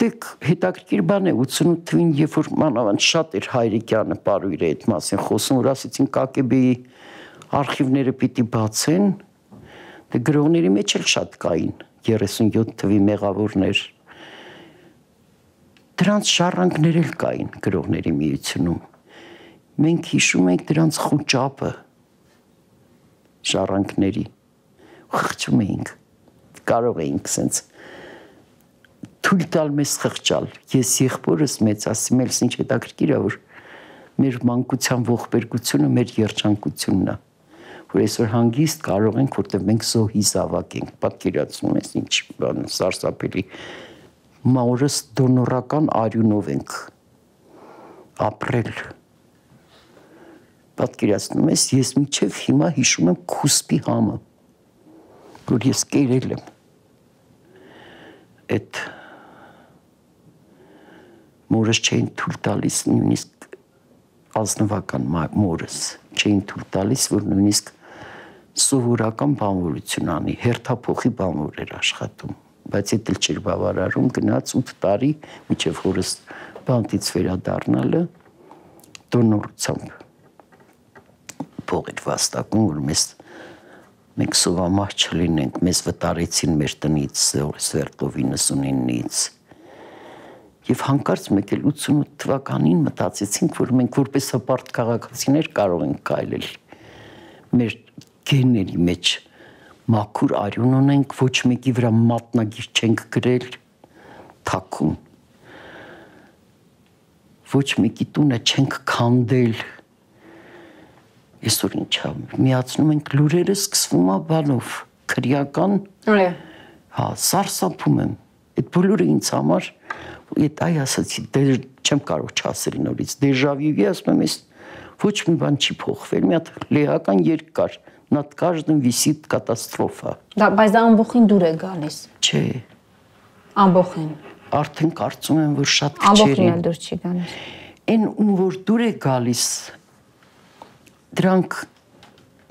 Գիտեք, հետաքրքիր բան է 88 թվին, երբ որ մանավանդ շատ էր Հայրիկյանը Պարույրի այդ մասին խոսում, որ ասեցին ԿԿԲ-ի արխիվները պիտի բացեն, դե գրողների մեջ էլ շատ կային 37 թվի մեղավորներ։ Դրանց շարանքներ էլ կային գրողների միությունում։ Մենք հիշում ենք դրանց խոճապը շարանքների։ Խղճում էինք։ Կարող էինք sense թույլ տալ մեզ խղճալ։ Ես եղբորս մեծ ասում եմ, ինչ հետաքրքիր է որ մեր մանկության ողբերգությունը մեր երջանկությունն է որ այսօր հանգիստ կարող ենք որտեղ մենք զոհի զավակենք պատկերացնում ես ինչ բան սարսափելի մաուրս դոնորական արյունով ենք ապրել պատկերացնում ես ես միջև հիմա հիշում եմ քուսպի համը որ ես կերել եմ այդ մորս չէին թույլ տալիս նույնիսկ ազնվական մորս չէին թույլ տալիս որ նույնիսկ սովորական բանվորություն անի հերթափոխի բանվոր էր աշխատում բայց դա չէր բավարարում գնաց 8 տարի միջև հորս բանտից վերադառնալը դոնորությամբ փողեր վաստակում որ մեզ մենք սովամահ չլինենք մեզ վտարեցին մեր տնից Սվերտովի 99-ից Եվ հանկարծ մեկ էլ 88 թվականին մտածեցինք, որ մենք որպես հպարտ քաղաքացիներ կարող ենք կայլել մեր գեների մեջ մաքուր արյուն ունենք, ոչ մեկի վրա մատնագիր չենք գրել թակում։ Ոչ մեկի տունը չենք քանդել։ Այսօր ինչա, միացնում ենք լուրերը սկսվում է բանով, քրեական։ Հա, սարսափում եմ։ Այդ բոլորը ինձ համար այդ այ ասացի, դե չեմ կարող չասել նորից։ Դեժավյուի ասում եմ, ես ոչ մի բան չի փոխվել, մի հատ լեհական երկ կար, над каждым висит катастрофа։ Դա բայց դա ամբողջին դուր է գալիս։ Չէ։ Ամբողջին։ Արդեն կարծում եմ, որ շատ քիչ է։ Ամբողջին դուր չի գալիս։ Այն ում որ դուր է գալիս դրանք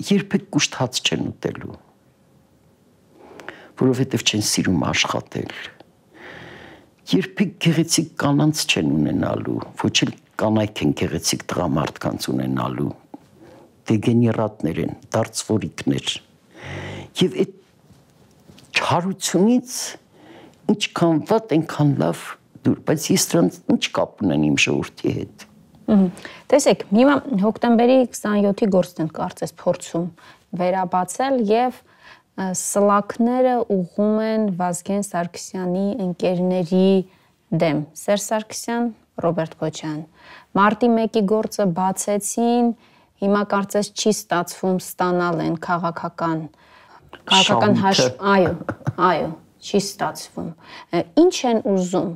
երբեք կուշտած չեն ուտելու որովհետև չեն սիրում աշխատել երբեք գեղեցիկ կանանց չեն ունենալու, ոչ էլ կանայք են գեղեցիկ տղամարդկանց ունենալու։ Դեգեներատներ են, դարձվորիկներ։ Եվ այդ չարությունից ինչքան վատ, այնքան լավ դուր, բայց ես դրանց ինչ կապ ունեն իմ ժողովրդի հետ։ Տեսեք, հիմա հոկտեմբերի 27-ի գործն են կարծես փորձում վերաբացել եւ սլակները ուղում են Վազգեն Սարգսյանի ընկերների դեմ։ Սերժ Սարգսյան, Ռոբերտ Քոչյան։ Մարտի 1-ի գործը բացեցին, հիմա կարծես չի ստացվում ստանալ են քաղաքական քաղաքական հաշ, այո, այո, չի ստացվում։ Ինչ են ուզում։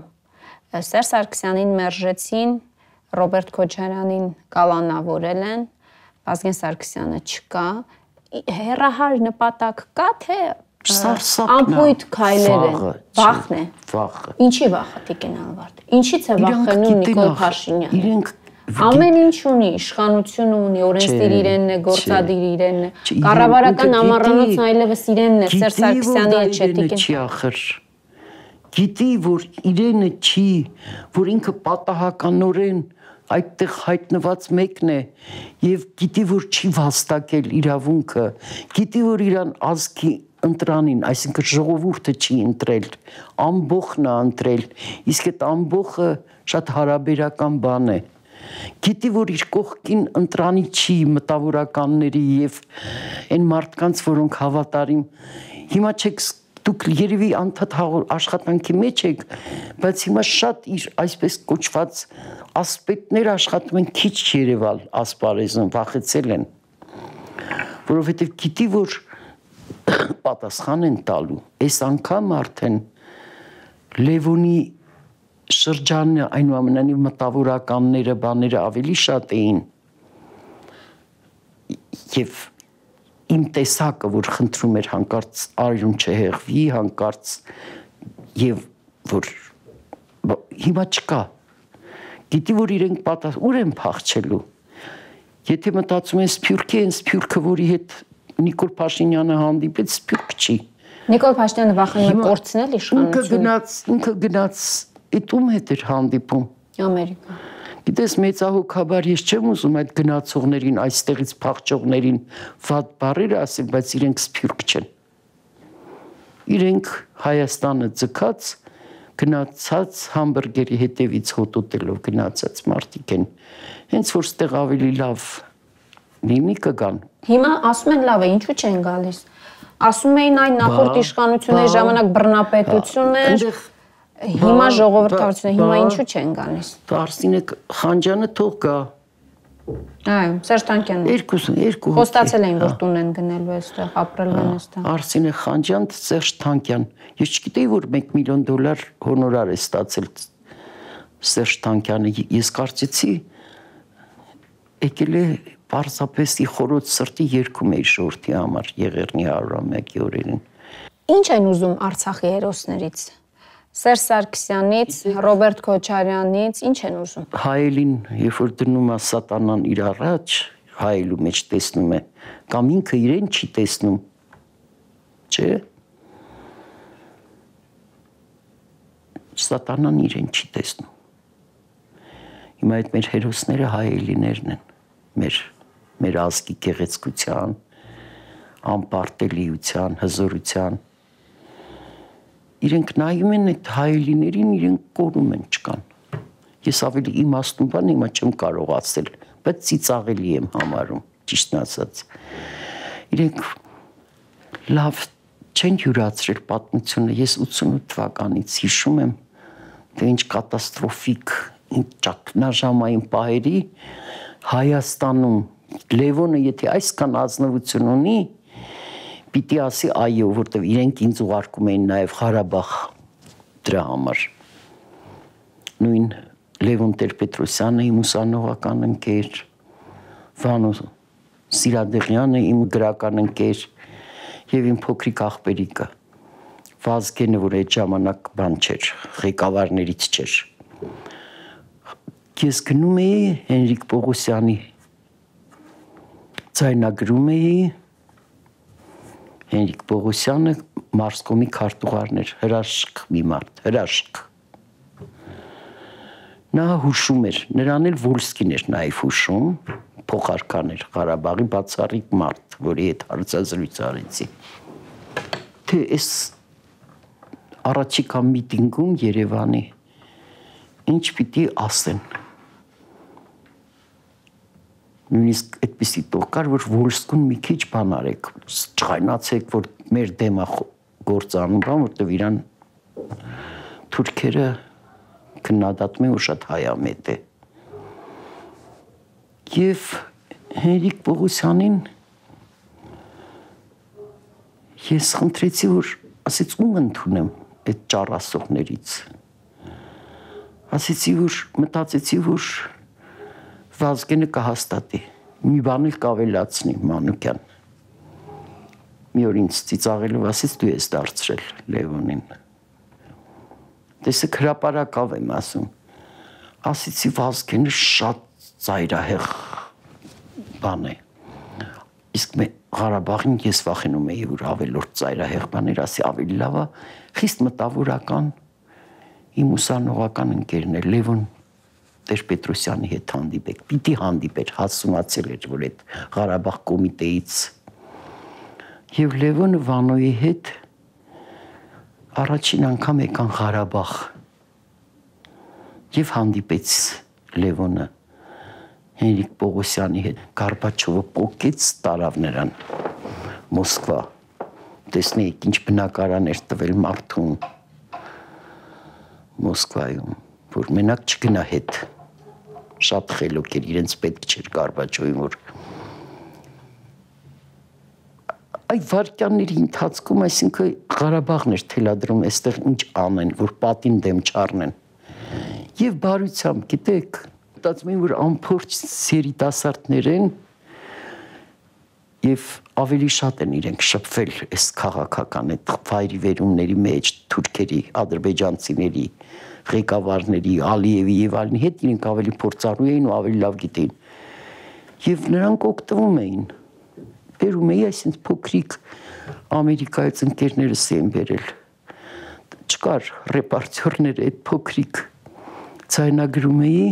Սերժ Սարգսյանին մերժեցին, Ռոբերտ Քոչարյանին կալանավորել են, Վազգեն Սարգսյանը չկա, հերահար նպատակ կա թե ամփոյթ քայլեր են վախն է վախը ինչի վախը Տիկին Ալվարդ ինչից է վախենում Նիկոլ Փաշինյանը իրենք Ամեն ինչ ունի, իշխանություն ունի, օրենսդիր իրենն է, գործադիր իրենն է։ Կառավարական ամառանոցն այլևս իրենն է, Սերժ Սարգսյանի հետ չետիկին։ Չի ախր։ Գիտի, որ իրենը չի, որ ինքը պատահականորեն այդտեղ հայտնված մեկն է եւ գիտի որ չի վաստակել իրավունքը գիտի որ իրան ազգի ընտրանին այսինքն ժողովուրդը չի ընտրել ամբողն է ընտրել իսկ այդ ամբողը շատ հարաբերական բան է գիտի որ իր կողքին ընտրանի չի մտավորականների եւ այն մարդկանց որոնք հավատարիմ հիմա չեք դուք երևի անդադ աշխատանքի մեջ եք բայց հիմա շատ իր այսպես կոչված ասպետներ աշխատում են քիչ Երևալ ասպարեզում վախեցել են որովհետեւ գիտի որ պատասխան են տալու այս անգամ արդեն Լևոնի շրջանը այնուամենայնիվ մտավորականները, բաները ավելի շատ էին եւ իմ տեսակը, որ խնդրում էր հանկարծ արյուն չհեղվի, հանկարծ եւ որ հիմա չկա։ Գիտի որ իրենք պատաս ուր են փախչելու։ Եթե մտածում են Սփյուռքի են Սփյուռքը, որի հետ Նիկոլ Փաշինյանը հանդիպեց, Սփյուռք չի։ Նիկոլ Փաշինյանը վախենում է կորցնել իշխանությունը։ Ինքը գնաց, ինքը գնաց Այդ ում հետ էր հանդիպում։ Ամերիկա։ Գիտես մեծահոգաբար ես չեմ ուզում այդ գնացողներին, այստեղից փախչողներին վատ բառեր ասել, բայց իրենք սփյուռք չեն։ Իրենք Հայաստանը ձգած գնացած համբուրգերի հետևից հոտոտելով գնացած մարդիկ են։ Հենց որ ստեղ ավելի լավ լինի կգան։ Հիմա ասում են լավ է, ինչու չեն գալիս։ Ասում էին այն նախորդ իշխանությունների ժամանակ բռնապետություն էր։ Այնտեղ Հիմա ժողովրդարությունը հիմա ինչու չեն գալիս։ Արսինե Խանջյանը թող գա։ Այո, Սերժ Տանկյանը։ Երկուսը, երկու Խոստացել էին, որ տուն են գնելու այստեղ, ապրելու են այստեղ։ Արսինե Խանջյան, Սերժ Տանկյան։ Ես չգիտեի, որ 1 միլիոն դոլար հոնորար է ստացել Սերժ Տանկյանը։ Ես կարծեցի եկել է պարզապես ի խորոց սրտի երկում էի շորտի համար Եղեռնի 101-ի օրերին։ Ինչ են ուզում Արցախի հերոսներից։ Սերժ Սարգսյանից, Ռոբերտ Քոչարյանից ինչ են ուզում։ Հայելին, երբ որ դնում է սատանան իր առաջ, հայելու մեջ տեսնում է, կամ ինքը իրեն չի տեսնում։ Չէ։ Սատանան իրեն չի տեսնում։ Հիմա այդ մեր հերոսները հայելիներն են, մեր մեր ազգի գեղեցկության, անպարտելիության, հզորության իրենք նայում են այդ հայելիներին, իրենք կորում են չկան։ Ես ավելի իմաստուն բան հիմա չեմ կարող ասել, բայց ծիծաղելի եմ համարում, ճիշտն ասած։ Իրենք լավ չեն յուրացրել պատմությունը։ Ես 88 թվականից հիշում եմ, թե ինչ կատաստրոֆիկ, ինչ ճակնաժամային պահերի Հայաստանում Լևոնը եթե այսքան ազնվություն ունի, պիտի ասի այո, որտեվ իրենք ինձ ուղարկում էին նաև Ղարաբաղ դրա համար։ Նույն Լևոն Տեր-Պետրոսյանը իմ ուսանողական ընկեր, Վանո Սիրադեղյանը իմ գրական ընկեր եւ իմ փոքրիկ աղբերիկը։ Վազգենը, որ այդ ժամանակ բան չէր, ղեկավարներից չէր։ Ես գնում էի Հենրիկ Պողոսյանի ցայնագրում էի Հենրիկ Պողոսյանը Մարսկոմի քարտուղարն էր, հրաշք մի մարդ, հրաշք։ Նա հուշում էր, նրան էլ Վոլսկին էր նաև հուշում, փոխարքան էր Ղարաբաղի բացառիկ մարդ, որի հետ հարցազրույց արեցի։ Թե այս առաջիկա միտինգում Երևանի ինչ պիտի ասեն նույնիսկ այդպիսի տող կար, որ Վոլսկուն մի քիչ բան արեք, չխայնացեք, որ մեր դեմա գործանում բան, որտեվ իրան թուրքերը քննադատում են ու շատ հայամետ է։ Եվ Հենրիկ Պողոսյանին ես խնդրեցի, որ ասեց ում ընդունեմ այդ ճառասողներից։ Ասեցի, որ մտածեցի, որ Վազգենը կհաստատի։ Մի բան էլ կավելացնի Մանուկյան։ Մի օր ինձ ծիծաղելով ասեց դու ես դարձրել Լևոնին։ Տեսեք հրաապարակավ եմ ասում։ Ասեցի Վազգենը շատ ծայրահեղ բան է։ Իսկ մե Ղարաբաղին ես վախենում էի, որ ավելորդ ծայրահեղ բաներ ասի, ավելի լավ է, խիստ մտավորական իմ ուսանողական ընկերն է Լևոն Տեր-Պետրոսյանի հետ հանդիպեք։ Պիտի հանդիպեր, հասունացել էր, որ այդ Ղարաբաղ կոմիտեից եւ Լևոնը Վանոյի հետ առաջին անգամ եկան Ղարաբաղ եւ հանդիպեց Լևոնը Հենրիկ Պողոսյանի հետ Կարպաչովը փոկեց տարավ նրան Մոսկվա տեսնեիք ինչ բնակարան էր տվել մարդուն Մոսկվայում որ մենակ չգնա հետ շատ խելոք էր իրենց պետք չէր Կարպաչովին որ այդ վարկյանների ընթացքում այսինքն Ղարաբաղն էր թելադրում այստեղ ինչ անեն որ պատին դեմ չառնեն եւ բարությամբ գիտեք մտածում եմ, որ ամփորձ երիտասարդներ են եւ ավելի շատ են իրենք շփվել այս քաղաքական այդ վայրի վերումների մեջ թուրքերի, ադրբեջանցիների, ղեկավարների, Ալիևի եւ այլնի հետ իրենք ավելի փորձառու էին ու ավելի լավ գիտեին։ Եվ նրանք օգտվում էին։ Բերում էի այսինքն փոքրիկ Ամերիկայից ընկերներս էին բերել։ Չկար ռեպարտյորներ այդ փոքրիկ ցայնագրում էի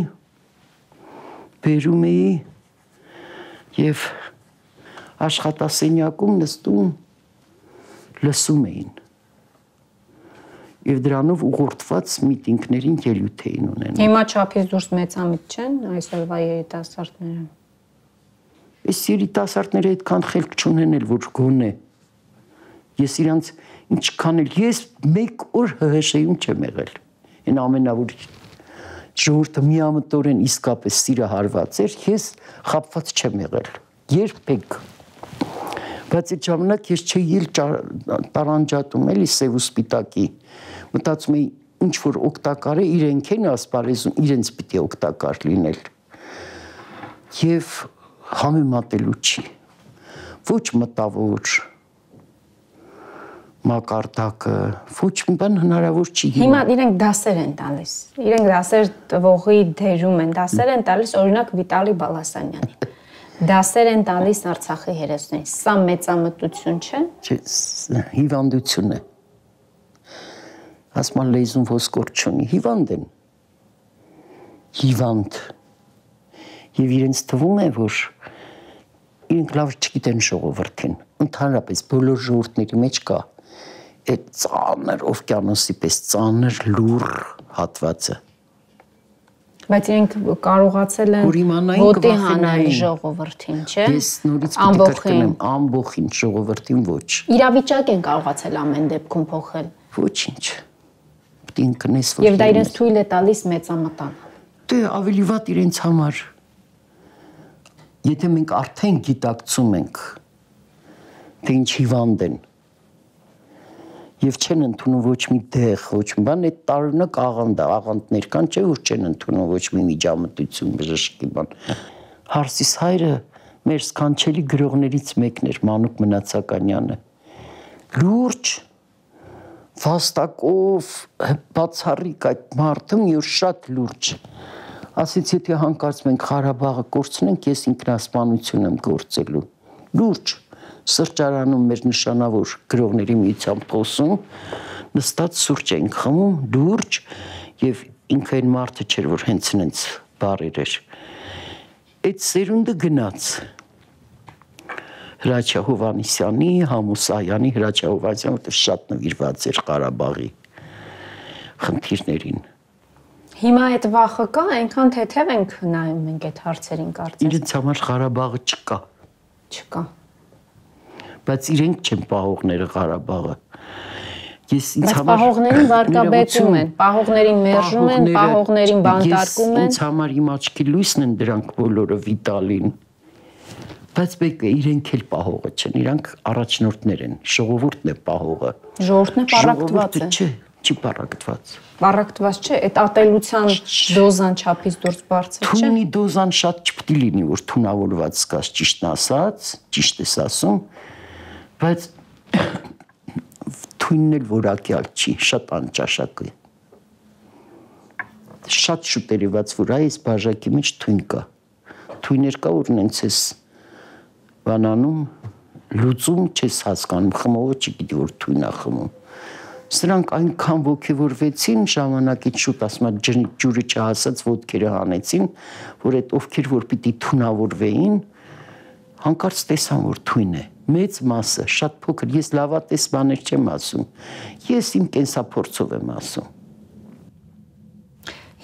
բերում էի եւ աշխատասենյակում նստում լսում էին եւ դրանով ուղղորդված միտինգներին ելույթ էին ունենում։ Հիմա չափից դուրս մեծամիտ չեն այսօրվա երիտասարդները։ Այս երիտասարդները այդքան խելք չունեն էլ որ գոնե։ Ես իրանց ինչքան էլ ես մեկ օր ՀՀՇ-ում չեմ եղել։ Այն ամենավոր ժողովուրդը միամտորեն իսկապես սիրը հարված էր, ես խապված չեմ եղել։ Երբեք։ Բայց այդ ժամանակ ես չէի ել տարանջատում էլի սև ու սպիտակի։ Մտածում էի ինչ որ օգտակար է իրենք են ասպարեզում, իրենց պիտի օգտակար լինել։ Եվ համեմատելու չի։ Ոչ մտավոր, մակարդակը ոչ մի բան հնարավոր չի հիմա իրենք դասեր են տալիս իրենք դասեր տվողի դերում են դասեր են տալիս օրինակ Վիտալի Բալասանյանին դասեր են տալիս Արցախի հերոսներին սա մեծամտություն չէ չէ հիվանդություն է ասման լեզուն ոսկոր չունի հիվանդ են հիվանդ եւ իրենց թվում է որ իրենք լավ չգիտեն ժողովրդին ընդհանրապես բոլոր ժողովրդների մեջ կա այդ ծանր օվկիանոսի պես ծանր լուր հատվածը բայց իրենք կարողացել են ոտի հանել ժողովրդին, չէ՞։ Ես նորից կրկնեմ, ամբողջին ժողովրդին ոչ։ Իրավիճակ են կարողացել ամեն դեպքում փոխել։ Ոչինչ։ Պետք ինքնես որ Եվ դա իրենց թույլ է տալիս մեծամտան։ Դե ավելի վատ իրենց համար։ Եթե մենք արդեն գիտակցում ենք, թե ինչ հիվանդ են, եւ չեն ընդունում ոչ մի դեղ, ոչ մի բան, այդ տարօրինակ աղանդ, աղանդներ կան, չէ՞ որ չեն ընդունում ոչ մի միջամտություն, բժշկի բան։ Հարսիս հայրը մեր սքանչելի գրողներից մեկն էր Մանուկ Մնացականյանը։ Լուրջ վաստակով բացառիկ այդ մարդը օր շատ լուրջ ասից եթե հանկարծ մենք Ղարաբաղը կորցնենք, ես ինքնասպանություն եմ գործելու։ Լուրջ սրճարանում մեր նշանավոր գրողների միությամբ խոսում, նստած սուրճ ենք խմում, լուրջ եւ ինքը այն մարդը չէր, որ հենց նենց բարեր էր։ Այդ սերունդը գնաց Հրաչյա Հովանիսյանի, Համուսայանի Հրաչյա Հովանիսյանը, որտեղ շատ նվիրված էր Ղարաբաղի խնդիրներին։ Հիմա այդ վախը կա, այնքան թեթև ենք նայում մենք այդ հարցերին կարծես։ Իրենց համար Ղարաբաղը չկա։ Չկա բայց իրենք չեն պահողները Ղարաբաղը։ Ես ինձ համար պահողներին վարկաբեկում են, պահողներին մերժում են, պահողներին բանտարկում են։ Ինձ համար իմ աչքի լույսն են դրանք բոլորը Վիտալին։ Բայց բեկը իրենք էլ պահողը չեն, իրանք առաջնորդներ են, ժողովուրդն է պահողը։ Ժողովուրդն է պարակտված է։ Չէ, չի պարակտված։ Պարակտված չէ, այդ ատելության դոզան չափից դուրս բարձր չէ։ Թունի դոզան շատ չպետք է լինի, որ թունավորված սկաս ճիշտն ասած, ճիշտ ես ասում, բայց թույնն էլ որակյալ չի, շատ անճաշակ է։ Շատ շուտ երևաց, որ այս բաժակի մեջ թույն կա։ թույներ կա որ նենց էս բանանում լուծում չես հասկանում խմողը չգիտի որ թույնա խմում սրանք այնքան ողջևորվեցին ժամանակից շուտ ասма ջուրը չհասած ոդկերը հանեցին որ այդ ովքեր որ պիտի թունավորվեին հանկարծ տեսան որ թույն է մեծ մասը շատ փոքր ես լավատես բաներ չեմ ասում ես իմ կենսափորձով եմ ասում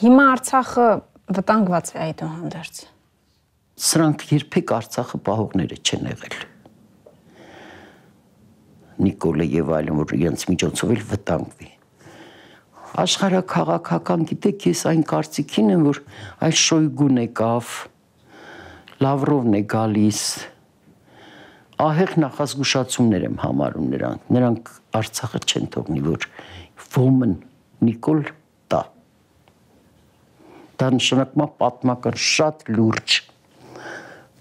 հիմա արցախը վտանգված է այդուհանդերձ սրանք երբեք արցախը պահողները չեն եղել Նիկոլը եւ այլն որ իրենց միջոցով էլ վտանգվի աշխարհակաղակական գիտեք ես այն կարծիքին եմ որ այլ շոյգուն եկավ լավրովն է գալիս ահեղ նախազգուշացումներ եմ համարում նրանք նրանք արցախը չեն թողնի որ ոմն նիկոլ տա դա նշանակում է պատմական շատ լուրջ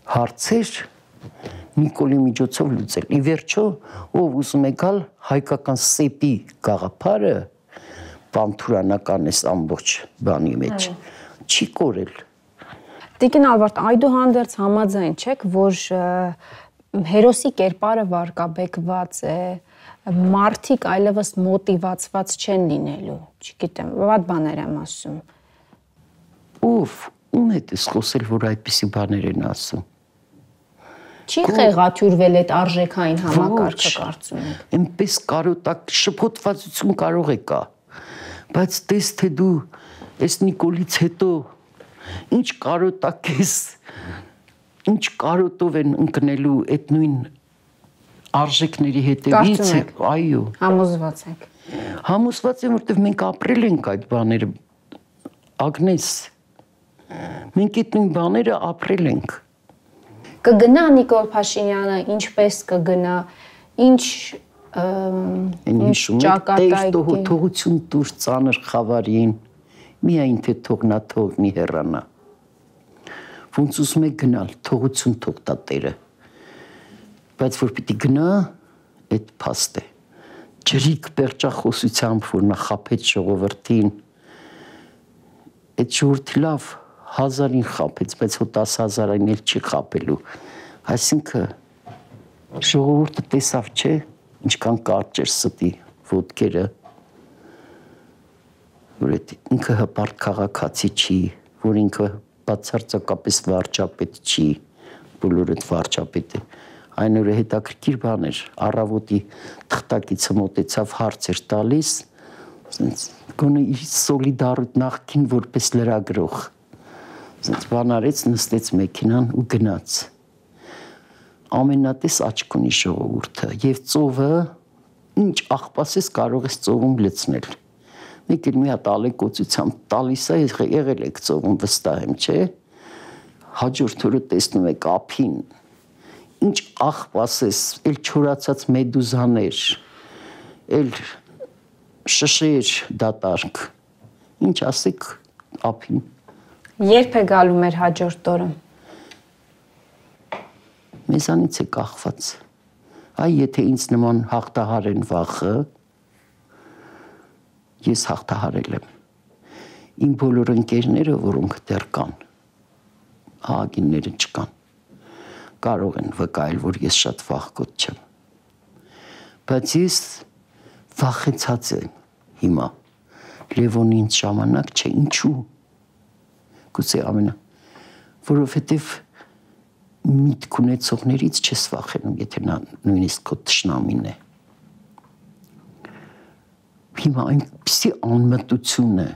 հարցեր Նիկոլի միջոցով լուծել։ Ի վերջո, ով ուզում է գալ հայկական սեպի գաղափարը բանթուրանական էս ամբողջ բանի մեջ չի կորել։ Տիկին Ալբերտ, այդուհանդերձ համաձայն չեք, որ հերոսի կերպարը վարկաբեկված է, մարդիկ այլևս մոտիվացված չեն լինելու։ Չգիտեմ, ված բաներ եմ ասում։ Ով ում հետ է խոսել, որ այդպիսի բաներ են ասում չի խեղաթյուրվել այդ արժեքային համակարգը կարծում եք։ Էնպես կարոտակ շփոթվածություն կարող է կա։ Բայց տես թե դու այս Նիկոլից հետո ինչ կարոտակ ես ինչ կարոտով են ընկնելու այդ նույն արժեքների հետևից է, այո։ Համոզված եք։ Համոզված եմ, որովհետև մենք ապրել ենք այդ բաները։ Ագնես։ Մենք այդ նույն բաները ապրել ենք կգնա Նիկոլ Փաշինյանը, ինչպես կգնա, ինչ ինչ ճակատայքի թողություն դուր ծանր խավարին միայն թե թողնա թողնի հեռանա ոնց ուզում է գնալ թողություն թող տա տերը բայց որ պիտի գնա այդ փաստ է ջրիկ պերճախոսությամբ որ նա խապեց ժողովրդին այդ ժողովրդի լավ 1000-ին խապեց, բայց հո 10000-ին էլ չի խապելու։ Այսինքն ժողովուրդը տեսավ, չէ, ինչքան կարճ էր ստի ոդկերը, որ այդ ինքը հպարտ քաղաքացի չի, որ ինքը բացարձակապես վարչապետ չի, բոլորը վարչապետ է։ Այն օրը հետաքրքիր բան էր, առավոտի թղթակիցը մոտեցավ հարցեր տալիս, ասենց գոնե իր սոլիդարիտ նախքին որպես լրագրող Ասենց բան արեց, նստեց մեքենան ու գնաց։ Ամենատես աչք ունի ժողովուրդը եւ ծովը ինչ աղբասես կարող ես ծովում լցնել։ Մեկ էլ մի հատ ալեկոծությամբ տալիս է եղել եք ծովում վստահ եմ, չէ։ Հաջորդ օրը տեսնում եք ափին ինչ աղբասես, էլ չորացած մեդուզաներ, էլ շշեր դատարկ։ Ինչ ասեք ափին Երբ է գալու մեր հաջորդ օրը։ Մեզանից է կախված։ Այ եթե ինձ նման հաղթահար են վախը, ես հաղթահարել եմ։ Իմ բոլոր ընկերները, որոնք դեռ կան, ահագինները չկան, կարող են վկայել, որ ես շատ վախկոտ չեմ։ Բայց ես վախեցած եմ հիմա։ Լևոնի ինձ ժամանակ չէ, ինչու՞ գուցե ամենա որովհետև միտք ունեցողներից չես վախենում, եթե նա նույնիսկ քո ճշնամին է։ Հիմա այնպեսի անմտություն է,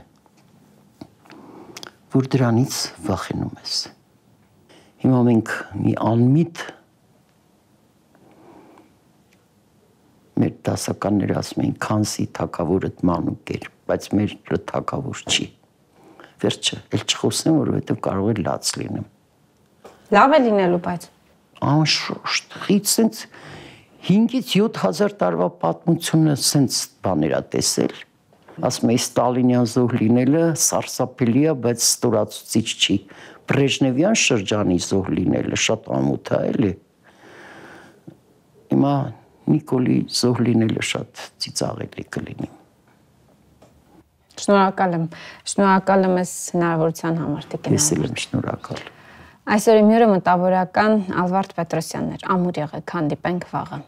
որ դրանից վախենում ես։ Հիմա մենք մի անմիտ մեր դասականները ասում են քանսի թակավորը մանուկ էր, բայց մեր թակավոր չի վերջը, ել չխոսեմ, որովհետև կարող է լաց լինեմ։ Լավ է լինելու, բայց անշուշտ, sense 5-ից 7000 տարվա պատմությունը sense բաներ է տեսել։ Ասում է Ստալինյան զոհ լինելը սարսափելի է, բայց ստորացուցիչ չի։ Բրեժնևյան շրջանի զոհ լինելը շատ ամոթ է, էլի։ Հիմա Նիկոլի զոհ լինելը շատ ծիծաղելի կլինի։ Շնորհակալ եմ։ Շնորհակալ եմ այս հնարավորության համար, Տիկին։ Ես էլ եմ շնորհակալ։ Այսօրի մյուրը մտավորական Ալվարդ Պետրոսյանն էր։ Ամուր եղեք, հանդիպենք վաղը։